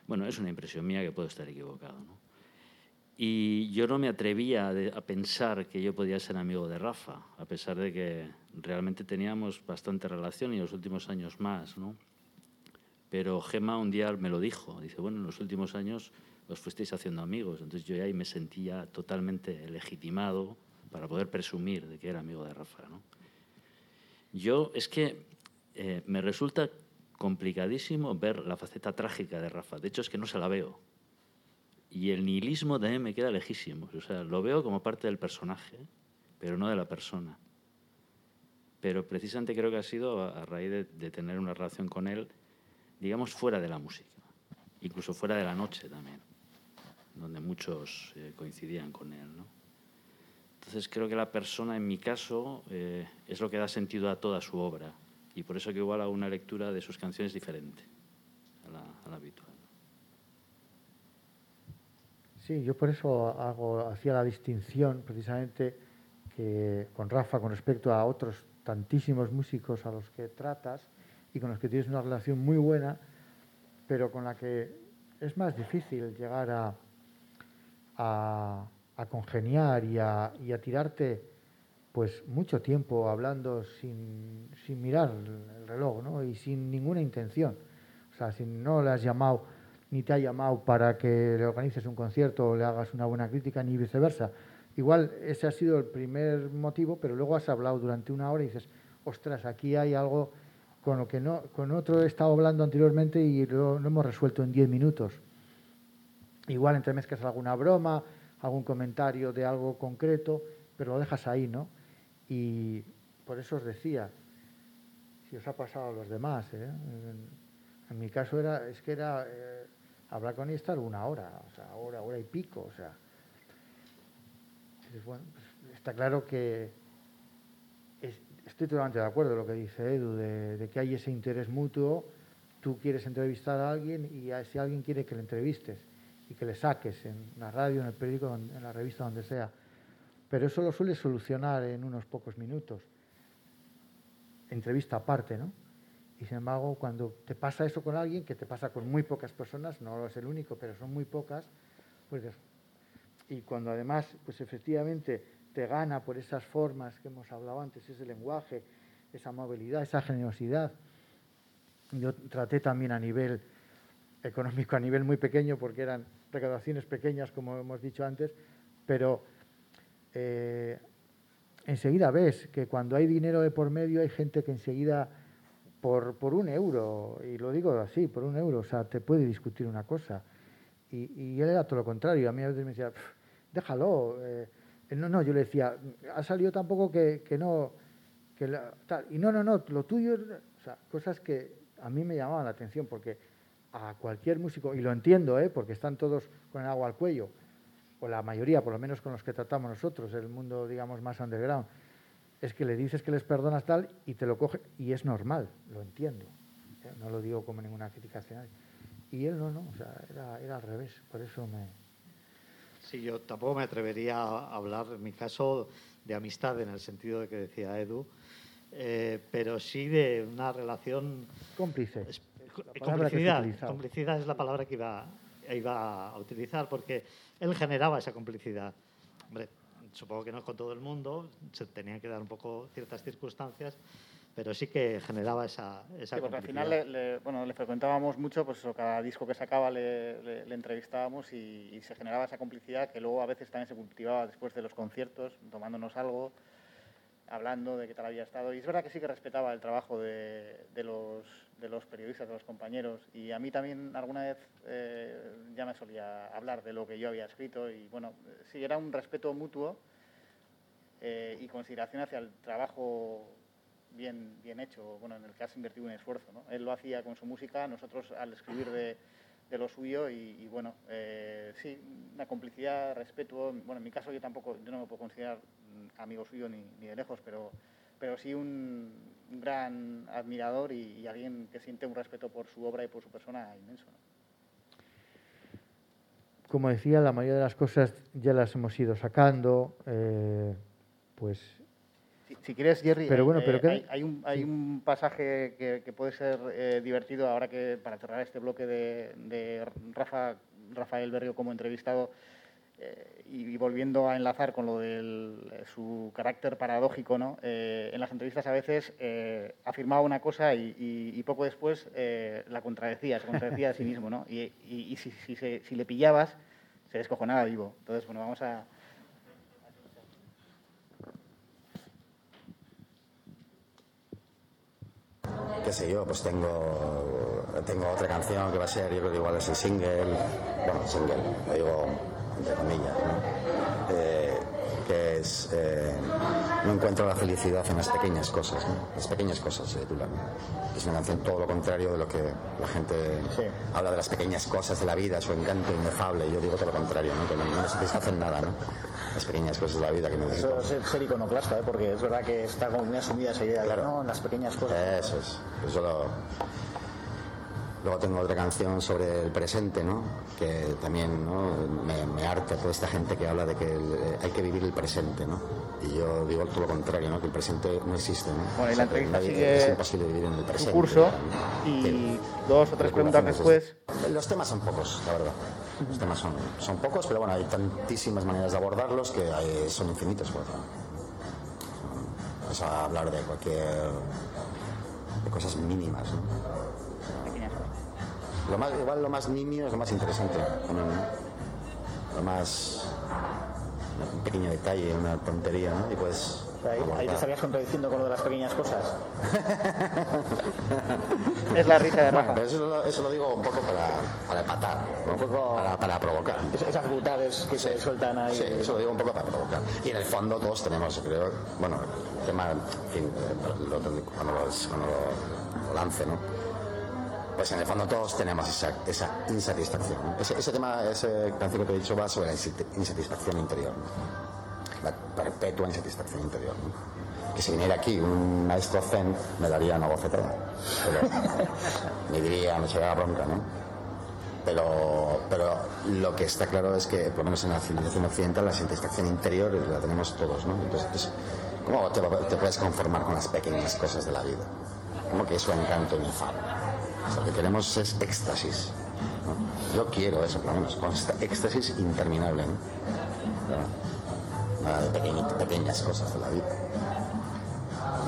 D: Bueno, es una impresión mía que puedo estar equivocado, ¿no? Y yo no me atrevía a, pensar que yo podía ser amigo de Rafa, a pesar de que realmente teníamos bastante relación y en los últimos años más, ¿no? Pero Gema un día me lo dijo, dice, bueno, en los últimos años os fuisteis haciendo amigos. Entonces yo ahí me sentía totalmente legitimado para poder presumir de que era amigo de Rafa. ¿no? Yo es que eh, me resulta complicadísimo ver la faceta trágica de Rafa. De hecho, es que no se la veo. Y el nihilismo también me queda lejísimo. O sea, lo veo como parte del personaje, pero no de la persona. Pero precisamente creo que ha sido a, raíz de, de tener una relación con él, digamos, fuera de la música, incluso fuera de la noche también donde muchos eh, coincidían con él. ¿no? Entonces creo que la persona, en mi caso, eh, es lo que da sentido a toda su obra y por eso que igual hago una lectura de sus canciones diferente a la, a la habitual.
A: Sí, yo por eso hago, hacía la distinción precisamente que con Rafa con respecto a otros tantísimos músicos a los que tratas y con los que tienes una relación muy buena, pero con la que es más difícil llegar a, a, congeniar y a, y a, tirarte pues mucho tiempo hablando sin, mirar el reloj ¿no? y sin ninguna intención. O sea, si no le has llamado ni te ha llamado para que le organices un concierto o le hagas una buena crítica, ni viceversa. Igual ese ha sido el primer motivo, pero luego has hablado durante una hora y dices, ostras, aquí hay algo con lo que no, con otro he estado hablando anteriormente y lo, lo hemos resuelto en diez minutos. Igual entremezcas alguna broma, algún comentario de algo concreto, pero lo dejas ahí, ¿no? Y por eso os decía, si os ha pasado a los demás, ¿eh? en, mi caso era, es que era eh, hablar con ella estar una hora, o sea, hora, hora y pico, o sea. Pues está claro que es, estoy totalmente de acuerdo con lo que dice Edu, de, de, que hay ese interés mutuo, tú quieres entrevistar a alguien y a ese alguien quiere que le entrevistes y que le saques en la radio, en el periódico, en la revista, donde sea. Pero eso lo suele solucionar en unos pocos minutos. Entrevista aparte, ¿no? Y sin embargo, cuando te pasa eso con alguien, que te pasa con muy pocas personas, no es el único, pero son muy pocas, pues y cuando además, pues efectivamente, te gana por esas formas que hemos hablado antes, ese lenguaje, esa movilidad, esa generosidad. Yo traté también a nivel económico, a nivel muy pequeño, porque eran recaudaciones pequeñas, como hemos dicho antes, pero eh, enseguida ves que cuando hay dinero de por medio hay gente que enseguida por, por, un euro, y lo digo así, por un euro, o sea, te puede discutir una cosa. Y, y él era todo lo contrario, a mí a veces me decía, déjalo. Eh, no, no, yo le decía, ha salido tampoco que, que no. Y no, no, no, lo tuyo, o sea, cosas que a mí me llamaban la atención, porque a cualquier músico, y lo entiendo, ¿eh? porque están todos con el agua al cuello, o la mayoría, por lo menos con los que tratamos nosotros, el mundo, digamos, más underground, es que le dices que les perdonas tal y te lo coge, y es normal, lo entiendo. ¿eh? No lo digo como ninguna crítica hacia nadie. Y él no, no, o sea, era, era al revés, por eso me...
B: Sí, yo tampoco me atrevería a hablar, en mi caso, de amistad en el sentido de que decía Edu, eh, pero sí de una relación...
A: Cómplice.
B: Complicidad, complicidad es la palabra que iba, iba a utilizar, porque él generaba esa complicidad. Hombre, supongo que no con todo el mundo, se tenían que dar un poco ciertas circunstancias, pero sí que generaba esa, esa
C: sí, porque al final le, bueno, le frecuentábamos mucho, pues eso, cada disco que sacaba le, le, le entrevistábamos y, y, se generaba esa complicidad que luego a veces también se cultivaba después de los conciertos, tomándonos algo, hablando de qué tal había estado. Y es verdad que sí que respetaba el trabajo de, de los, de los periodistas, de los compañeros. Y a mí también alguna vez eh, ya me solía hablar de lo que yo había escrito. Y bueno, sí, era un respeto mutuo eh, y consideración hacia el trabajo bien, bien hecho, bueno, en el que has invertido un esfuerzo. ¿no? Él lo hacía con su música, nosotros al escribir de, de lo suyo y, bueno, eh, sí, una complicidad, respeto. Bueno, en mi caso yo tampoco, yo no me puedo considerar amigo suyo ni, ni de lejos, pero, pero sí un, gran admirador y, y, alguien que siente un respeto por su obra y por su persona inmenso. ¿no?
A: Como decía, la mayoría de las cosas ya las hemos ido sacando, eh, pues
C: si, si, quieres, Jerry,
A: pero bueno, pero
C: eh, hay, hay, un, hay sí. un, pasaje que, que puede ser eh, divertido ahora que para cerrar este bloque de, de Rafa, Rafael Berrio como entrevistado eh, y, volviendo a enlazar con lo de su carácter paradójico, ¿no? Eh, en las entrevistas a veces afirmaba una cosa y, poco después la contradecía, se contradecía a sí mismo, ¿no? Y, si, si, se, si le pillabas, se descojonaba vivo. Entonces, bueno, vamos a,
G: qué sé yo, pues tengo, tengo otra canción que va a ser, yo creo que igual es el single, bueno, single, digo entre comillas, ¿no? eh, que es eh, No encuentro la felicidad en las pequeñas cosas, ¿no? Las pequeñas cosas se titula. Es una canción todo lo contrario de lo que la gente sí. habla de las pequeñas cosas de la vida, su encanto inefable, yo digo todo lo contrario, ¿no? Que no, no satisfacen nada, ¿no? las pequeñas cosas de la vida que necesito.
H: Eso es ser iconoclasta, ¿eh? porque es verdad que está como muy asumida esa idea
G: claro.
H: de no, en las pequeñas cosas.
G: Eso es. Eso lo... Luego tengo otra canción sobre el presente, ¿no? que también ¿no? me, me, harta toda esta gente que habla de que el, hay que vivir el presente. ¿no? Y yo digo todo lo contrario, ¿no? que el presente no existe. ¿no?
C: Bueno, y la entrevista sigue
G: es imposible vivir en el presente.
C: Su curso y que, dos o tres preguntas después.
G: Los temas son pocos, la verdad. Los temas son, son pocos, pero bueno, hay tantísimas maneras de abordarlos que hay, son infinitos. Pues, Vamos a hablar de cualquier. de cosas mínimas. ¿no? Lo más, igual lo más nimio es lo más interesante. ¿no? Lo más. un pequeño detalle, una tontería, ¿no? Y pues.
H: Ahí, ahí, te estarías contradiciendo con lo de las pequeñas cosas.
C: es la risa de Rafa.
G: Bueno, eso, lo, eso, lo digo un poco para, para empatar, ¿no? un poco para, para provocar.
H: Esas brutales que sí. se sueltan ahí.
G: Sí, eso lo digo un poco para provocar. Y en el fondo todos tenemos, creo, bueno, el tema, en fin, lo, cuando, cuando lo lance, ¿no? Pues en el fondo todos tenemos esa, esa insatisfacción. ¿no? Ese, ese, tema, ese canción que te he dicho va sobre la insatisfacción interior, ¿no? la perpetua insatisfacción interior. ¿no? Que si viniera aquí un maestro zen me daría una bofetada. Pero, me diría, me echaría la bronca, ¿no? Pero, pero lo que está claro es que, por lo menos en la civilización occidental, la satisfacción interior la tenemos todos, ¿no? Entonces, ¿cómo te, te puedes conformar con las pequeñas cosas de la vida? Como que es su encanto inefable. Lo que queremos es éxtasis. ¿no? Yo quiero eso, por lo menos, éxtasis interminable. ¿no? nada de pequeñas cosas de la vida.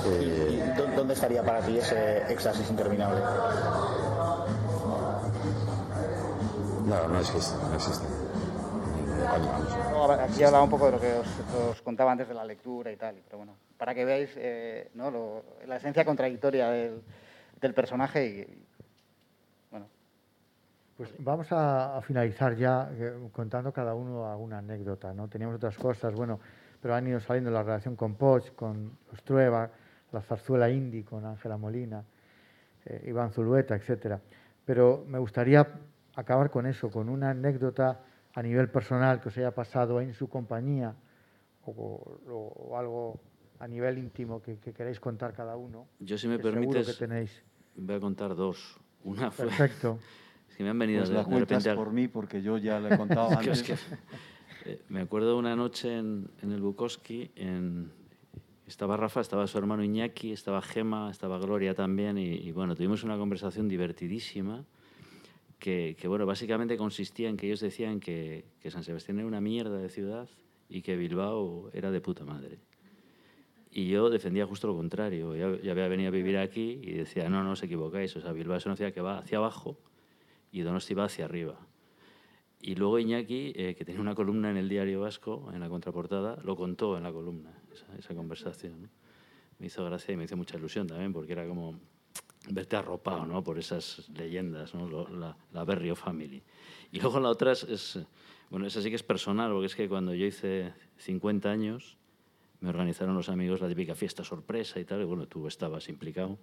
H: ¿Y dó- ¿Dónde estaría para ti ese éxtasis interminable?
G: No, no existe, no existe.
C: No, aquí hablaba un poco de lo que os, os contaba antes de la lectura y tal, pero bueno, para que veáis eh, ¿no? lo- la esencia contradictoria del, del personaje y,
A: Pues vamos a, a finalizar ya eh, contando cada uno alguna anécdota, ¿no? Teníamos otras cosas, bueno, pero han ido saliendo la relación con Poch, con los Trueba, la zarzuela indie con Ángela Molina, eh, Iván Zulueta, etcétera. Pero me gustaría acabar con eso, con una anécdota a nivel personal que os haya pasado en su compañía o, o- o algo a nivel íntimo que, que queráis contar cada uno.
D: Yo, si me permites,
A: que tenéis.
D: voy a contar dos. Una fue...
A: Perfecto.
D: Que me han venido
E: Pues
D: de,
E: la
D: de repente...
E: por mí porque yo ya le he contado antes.
D: es que, eh, me acuerdo una noche en, en el Bukowski, en, estaba Rafa, estaba su hermano Iñaki, estaba Gema, estaba Gloria también, y, y bueno, tuvimos una conversación divertidísima que, que, bueno, básicamente consistía en que ellos decían que, que San Sebastián era una mierda de ciudad y que Bilbao era de puta madre. Y yo defendía justo lo contrario. Ya, ya había venido a vivir aquí y decía, no, no os equivocáis. O sea, Bilbao es una ciudad que va hacia abajo y Donosti va hacia arriba. Y luego Iñaki, eh, que tenía una columna en el Diario Vasco, en la contraportada, lo contó en la columna, esa, esa conversación. Me hizo gracia y me hizo mucha ilusión también, porque era como verte arropado ¿no? por esas leyendas, ¿no? Lo- la, la Berrio Family. Y luego la otra es, es, bueno, esa sí que es personal, porque es que cuando yo hice 50 años, me organizaron los amigos la típica fiesta sorpresa y tal, y bueno, tú estabas implicado.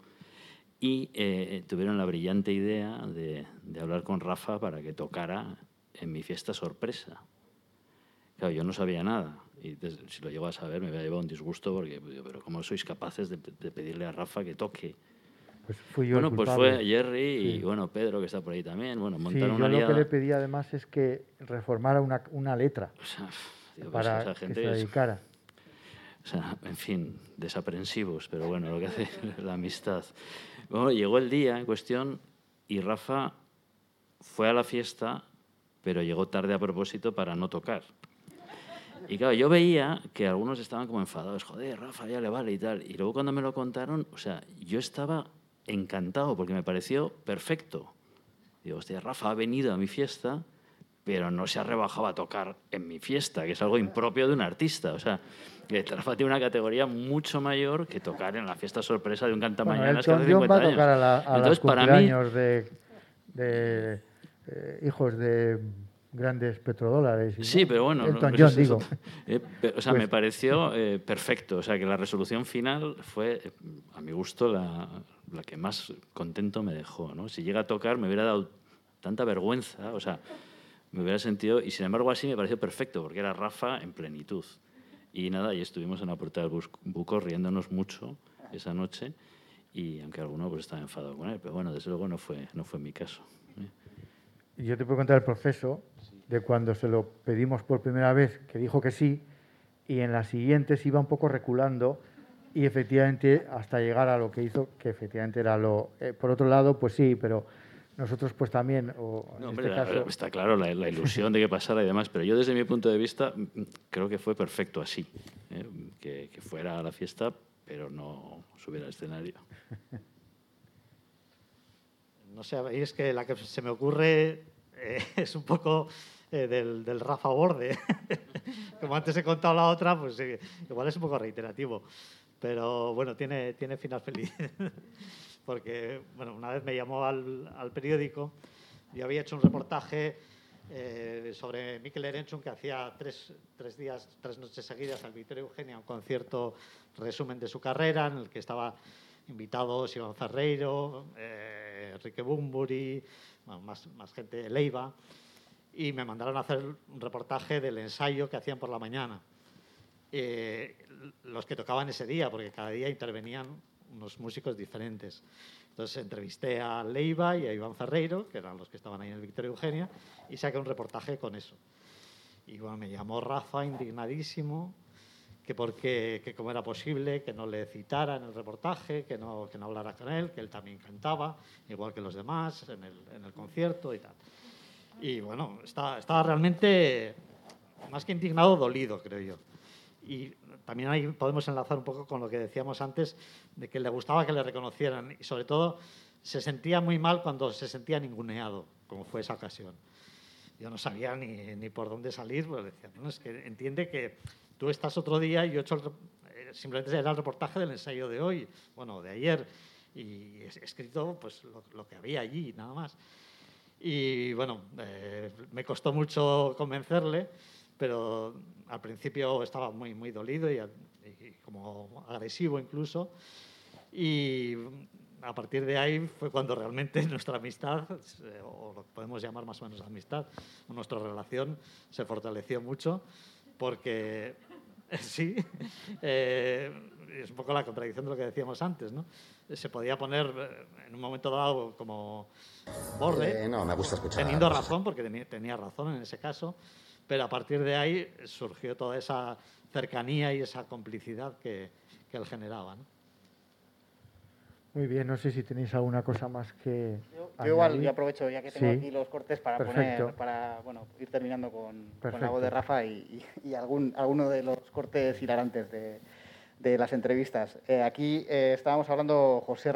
D: Y eh, tuvieron la brillante idea de, de hablar con Rafa para que tocara en mi fiesta sorpresa. Claro, yo no sabía nada. Y si lo llego a saber me había llevado un disgusto porque, pues, pero ¿cómo sois capaces de, de pedirle a Rafa que toque?
A: Pues fui yo el
D: bueno, pues
A: culpable.
D: fue Jerry y
A: Sí.
D: bueno, Pedro, que está por ahí también. Bueno,
A: Sí,
D: montaron
A: yo
D: una
A: lo que le pedí además es que reformara una, una letra
D: O sea, digo, pues,
A: para
D: esa
A: que
D: gente
A: se
D: es-
A: dedicara.
D: O sea, en fin, desaprensivos, pero bueno, lo que hace la amistad. Bueno, llegó el día en cuestión y Rafa fue a la fiesta, pero llegó tarde a propósito para no tocar. Y claro, yo veía que algunos estaban como enfadados, joder, Rafa, ya le vale y tal. Y luego cuando me lo contaron, o sea, yo estaba encantado porque me pareció perfecto. Digo, hostia, Rafa ha venido a mi fiesta, pero no se ha rebajado a tocar en mi fiesta, que es algo impropio de un artista. O sea, que Rafa tiene una categoría mucho mayor que tocar en la fiesta sorpresa de un
A: Bueno,
D: cantamañanas que
A: Elton
D: hace
A: John
D: 50
A: va a
D: años.
A: tocar a, la, a
D: Entonces, para mí,
A: de, de, eh, hijos de grandes petrodólares. y
D: Sí, pero bueno.
A: Elton
D: no,
A: John, digo.
D: eh, pe- o sea,
A: Pues-
D: me pareció eh, perfecto. O sea, que la resolución final fue, eh, a mi gusto, la, la que más contento me dejó. ¿no? Si llega a tocar, me hubiera dado tanta vergüenza. O sea, me hubiera sentido. Y sin embargo, así me pareció perfecto, porque era Rafa en plenitud. Y nada, y estuvimos en la puerta del buco riéndonos mucho esa noche. Y aunque alguno pues, estaba enfadado con él, pero bueno, desde luego no fue, no fue mi caso. ¿eh?
A: Yo te puedo contar el proceso de cuando se lo pedimos por primera vez, que dijo que sí, y en las siguientes iba un poco reculando y efectivamente hasta llegar a lo que hizo, que efectivamente era lo... eh, por otro lado, pues sí, pero nosotros pues también, o en
D: No, hombre,
A: este caso...
D: está claro la, la ilusión de que pasara y demás, pero yo desde mi punto de vista mm, creo que fue perfecto así, ¿eh? que, que fuera a la fiesta, pero no subiera al escenario.
B: No sé, es que la que se me ocurre eh, es un poco eh, del, del Rafa Borde. Como antes he contado la otra, pues igual es un poco reiterativo. Pero bueno, tiene, tiene final feliz. Porque, bueno, una vez me llamó al, al periódico, yo había hecho un reportaje eh, sobre Mikel Erenchun, que hacía tres, tres días, tres noches seguidas al Victoria Eugenia, un concierto resumen de su carrera, en el que estaba invitados Iván Ferreiro, eh, Enrique Bumburi, bueno, más, más gente de Leiva, y me mandaron a hacer un reportaje del ensayo que hacían por la mañana. Eh, los que tocaban ese día, porque cada día intervenían unos músicos diferentes. Entonces entrevisté a Leiva y a Iván Ferreiro, que eran los que estaban ahí en el Victoria Eugenia, y saqué un reportaje con eso. Y bueno, me llamó Rafa indignadísimo, que porque que cómo era posible que no le citara en el reportaje, que no, que no hablara con él, que él también cantaba, igual que los demás, en el, en el concierto y tal. Y bueno, estaba, estaba realmente más que indignado, dolido, creo yo. Y también ahí podemos enlazar un poco con lo que decíamos antes, de que le gustaba que le reconocieran y sobre todo se sentía muy mal cuando se sentía ninguneado, como fue esa ocasión. Yo no sabía ni, ni por dónde salir, pues decía, no, es que entiende que tú estás otro día y yo he hecho eh, simplemente el reportaje del ensayo de hoy, bueno, de ayer, y he escrito pues lo, que había allí, nada más. Y bueno, eh, me costó mucho convencerle, pero al principio estaba muy, muy dolido y, como agresivo incluso. Y a partir de ahí fue cuando realmente nuestra amistad, o lo que podemos llamar más o menos amistad, nuestra relación se fortaleció mucho, porque sí, eh, es un poco la contradicción de lo que decíamos antes, ¿no? Se podía poner eh, en un momento dado como borde,
G: eh, no, me gusta escuchar
B: teniendo razón, porque tenía razón en ese caso, pero a partir de ahí surgió toda esa cercanía y esa complicidad que, que él generaba. ¿no?
A: Muy bien, no sé si tenéis alguna cosa más que.
C: Yo, igual yo aprovecho, ya que tengo aquí los cortes, para poner, para bueno, ir terminando con, con la voz de Rafa y, y, algún, alguno de los cortes hilarantes de, de las entrevistas. Eh, aquí eh, estábamos hablando José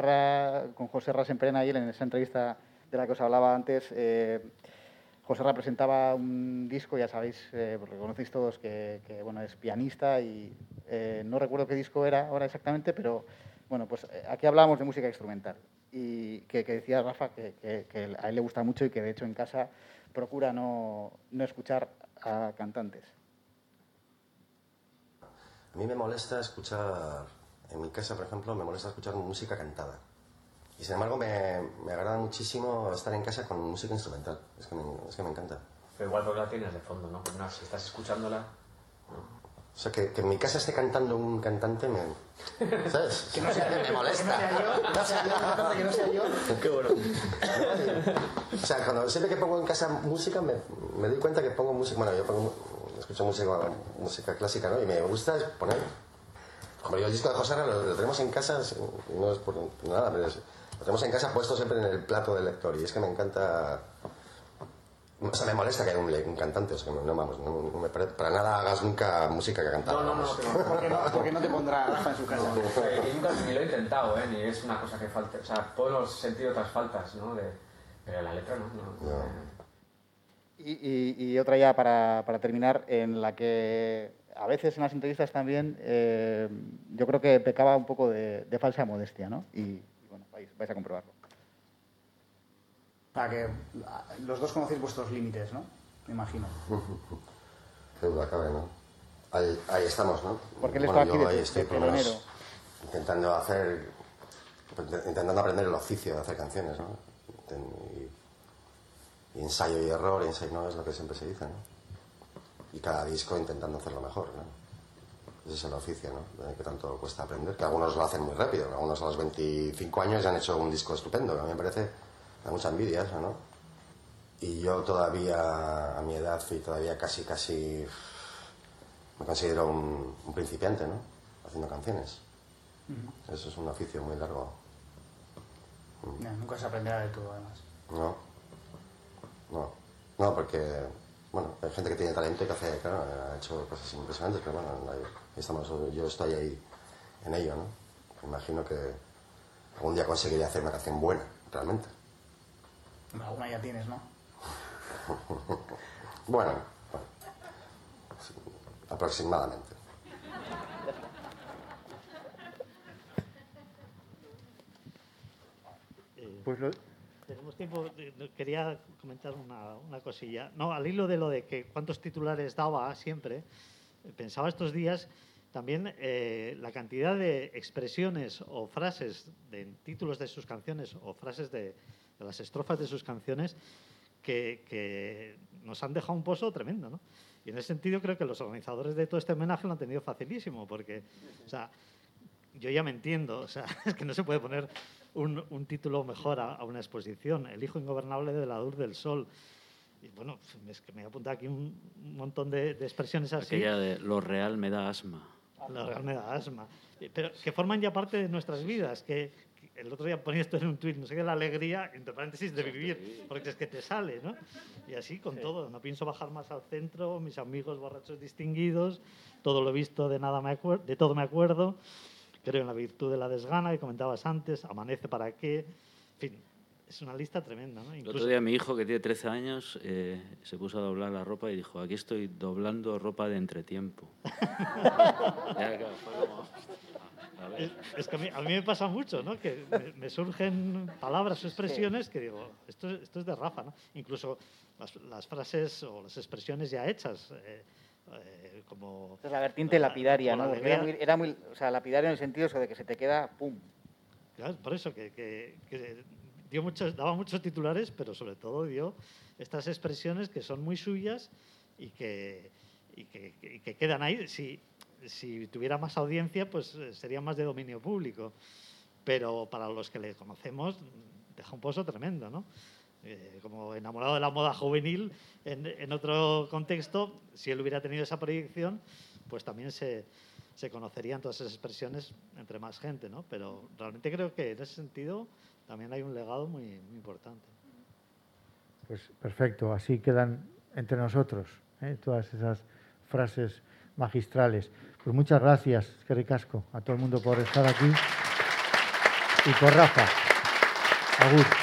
C: con José Ra Semprena ayer en esa entrevista de la que os hablaba antes. Eh, José Ra presentaba un disco, ya sabéis, eh, porque conocéis todos que, que, bueno, es pianista y no recuerdo qué disco era ahora exactamente, pero bueno, pues eh, aquí hablábamos de música instrumental y que, decía Rafa que, a él le gusta mucho y que de hecho en casa procura no, escuchar a cantantes.
F: A mí me molesta escuchar, en mi casa por ejemplo, me molesta escuchar música cantada. Y sin embargo me, me agrada muchísimo estar en casa con música instrumental, es que me, es que me encanta.
I: Pero igual porque la tienes de fondo, ¿no? si estás escuchándola...
F: O sea, que, que, en mi casa esté cantando un cantante me... ¿Sabes?
C: que no sea yo. Me molesta. Que no sea yo. No que no sea yo.
F: Qué bueno. o sea, cuando, siempre que pongo en casa música me, me doy cuenta que pongo música... Bueno, yo pongo, escucho música, música clásica, ¿no? Y me gusta poner... Como yo el disco de José lo, lo, tenemos en casa, no es por nada, pero es, lo tenemos en casa puesto siempre en el plato del lector. Y es que me encanta o sea, me molesta que haya un, cantante, o sea, no, vamos, no, me para nada hagas nunca música que cantar.
C: No, no, no, porque no, porque no te pondrá Rafa en su casa.
I: y nunca ni lo he intentado, ¿eh? ni es una cosa que falte. O sea, puedo sentir otras faltas, ¿no? De, pero la letra no. no.
C: Y, y, y, otra ya para, para, terminar, en la que a veces en las entrevistas también eh, yo creo que pecaba un poco de, de falsa modestia, ¿no? Y, vais, vais a comprobarlo para que los dos conocéis vuestros límites, ¿no? Me imagino.
F: Qué duda cabe, ¿no? Ahí, ahí estamos, ¿no?
C: Porque él está aquí
F: yo ahí estoy por intentando hacer, intentando aprender el oficio de hacer canciones, ¿no? Y, ensayo y error, ensayo no es lo que siempre se dice, ¿no? Y cada disco intentando hacerlo mejor, ¿no? Ese es el oficio, ¿no? Que tanto cuesta aprender, que algunos lo hacen muy rápido, algunos a los 25 años ya han hecho un disco estupendo, que a mí me parece da mucha envidia eso, ¿no? Y yo todavía, a mi edad, y todavía casi, casi, me considero un, principiante, ¿no? Haciendo canciones. Eso es un oficio muy largo.
C: nunca se aprenderá de todo, además.
F: No. No. No, porque, bueno, hay gente que tiene talento y que hace, claro, ha hecho cosas impresionantes, pero bueno, estamos, yo estoy ahí en ello, ¿no? Me imagino que algún día conseguiré hacer una canción buena, realmente.
C: Alguna ya tienes, ¿no?
F: bueno, aproximadamente.
B: Pues Tenemos tiempo, quería comentar una, una, cosilla. No, al hilo de lo de que cuántos titulares daba siempre, pensaba estos días también eh, la cantidad de expresiones o frases de títulos de sus canciones o frases de, de las estrofas de sus canciones que, nos han dejado un pozo tremendo. ¿no? Y en ese sentido creo que los organizadores de todo este homenaje lo han tenido facilísimo, porque o sea, yo ya me entiendo, o sea, es que no se puede poner un, un título mejor a, una exposición, El hijo ingobernable de la luz del sol. Y bueno, es que me he apuntado aquí un, montón de, expresiones así.
D: Aquella de lo real me da asma.
B: Lo real me da asma. Pero que forman ya parte de nuestras vidas, que, el otro día ponía esto en un tuit, no sé qué, la alegría, entre paréntesis, de vivir, porque es que te sale, ¿no? Y así con todo, no pienso bajar más al centro, mis amigos borrachos distinguidos, todo lo visto, de, nada me de todo me acuerdo, creo en la virtud de la desgana, que comentabas antes, amanece para qué, en fin, es una lista tremenda. ¿no?
D: El otro día mi hijo, que tiene 13 años, eh, se puso a doblar la ropa y dijo, aquí estoy doblando ropa de entretiempo.
B: es, que a mí, me pasa mucho, ¿no? Que me, surgen palabras o expresiones que digo, esto, esto es de Rafa, ¿no? Incluso las, frases o las expresiones ya hechas. Eh, eh, como
C: es la vertiente lapidaria, ¿no? Era muy, o sea, lapidario en el sentido eso de que se te queda pum.
B: Claro, por eso que, que, dio muchos, daba muchos titulares, pero sobre todo dio estas expresiones que son muy suyas y que, y que, y que quedan ahí. Si, si tuviera más audiencia, pues eh, sería más de dominio público. Pero para los que le conocemos, deja un pozo tremendo, ¿no? Eh, como enamorado de la moda juvenil, en, en, otro contexto, si él hubiera tenido esa proyección, pues también se, se conocerían todas esas expresiones entre más gente, ¿no? Pero realmente creo que en ese sentido también hay un legado muy, importante.
A: Pues perfecto, así quedan entre nosotros ¿eh? todas esas frases magistrales. Pues muchas gracias, que Casco, a todo el mundo por estar aquí y por Rafa. Agur.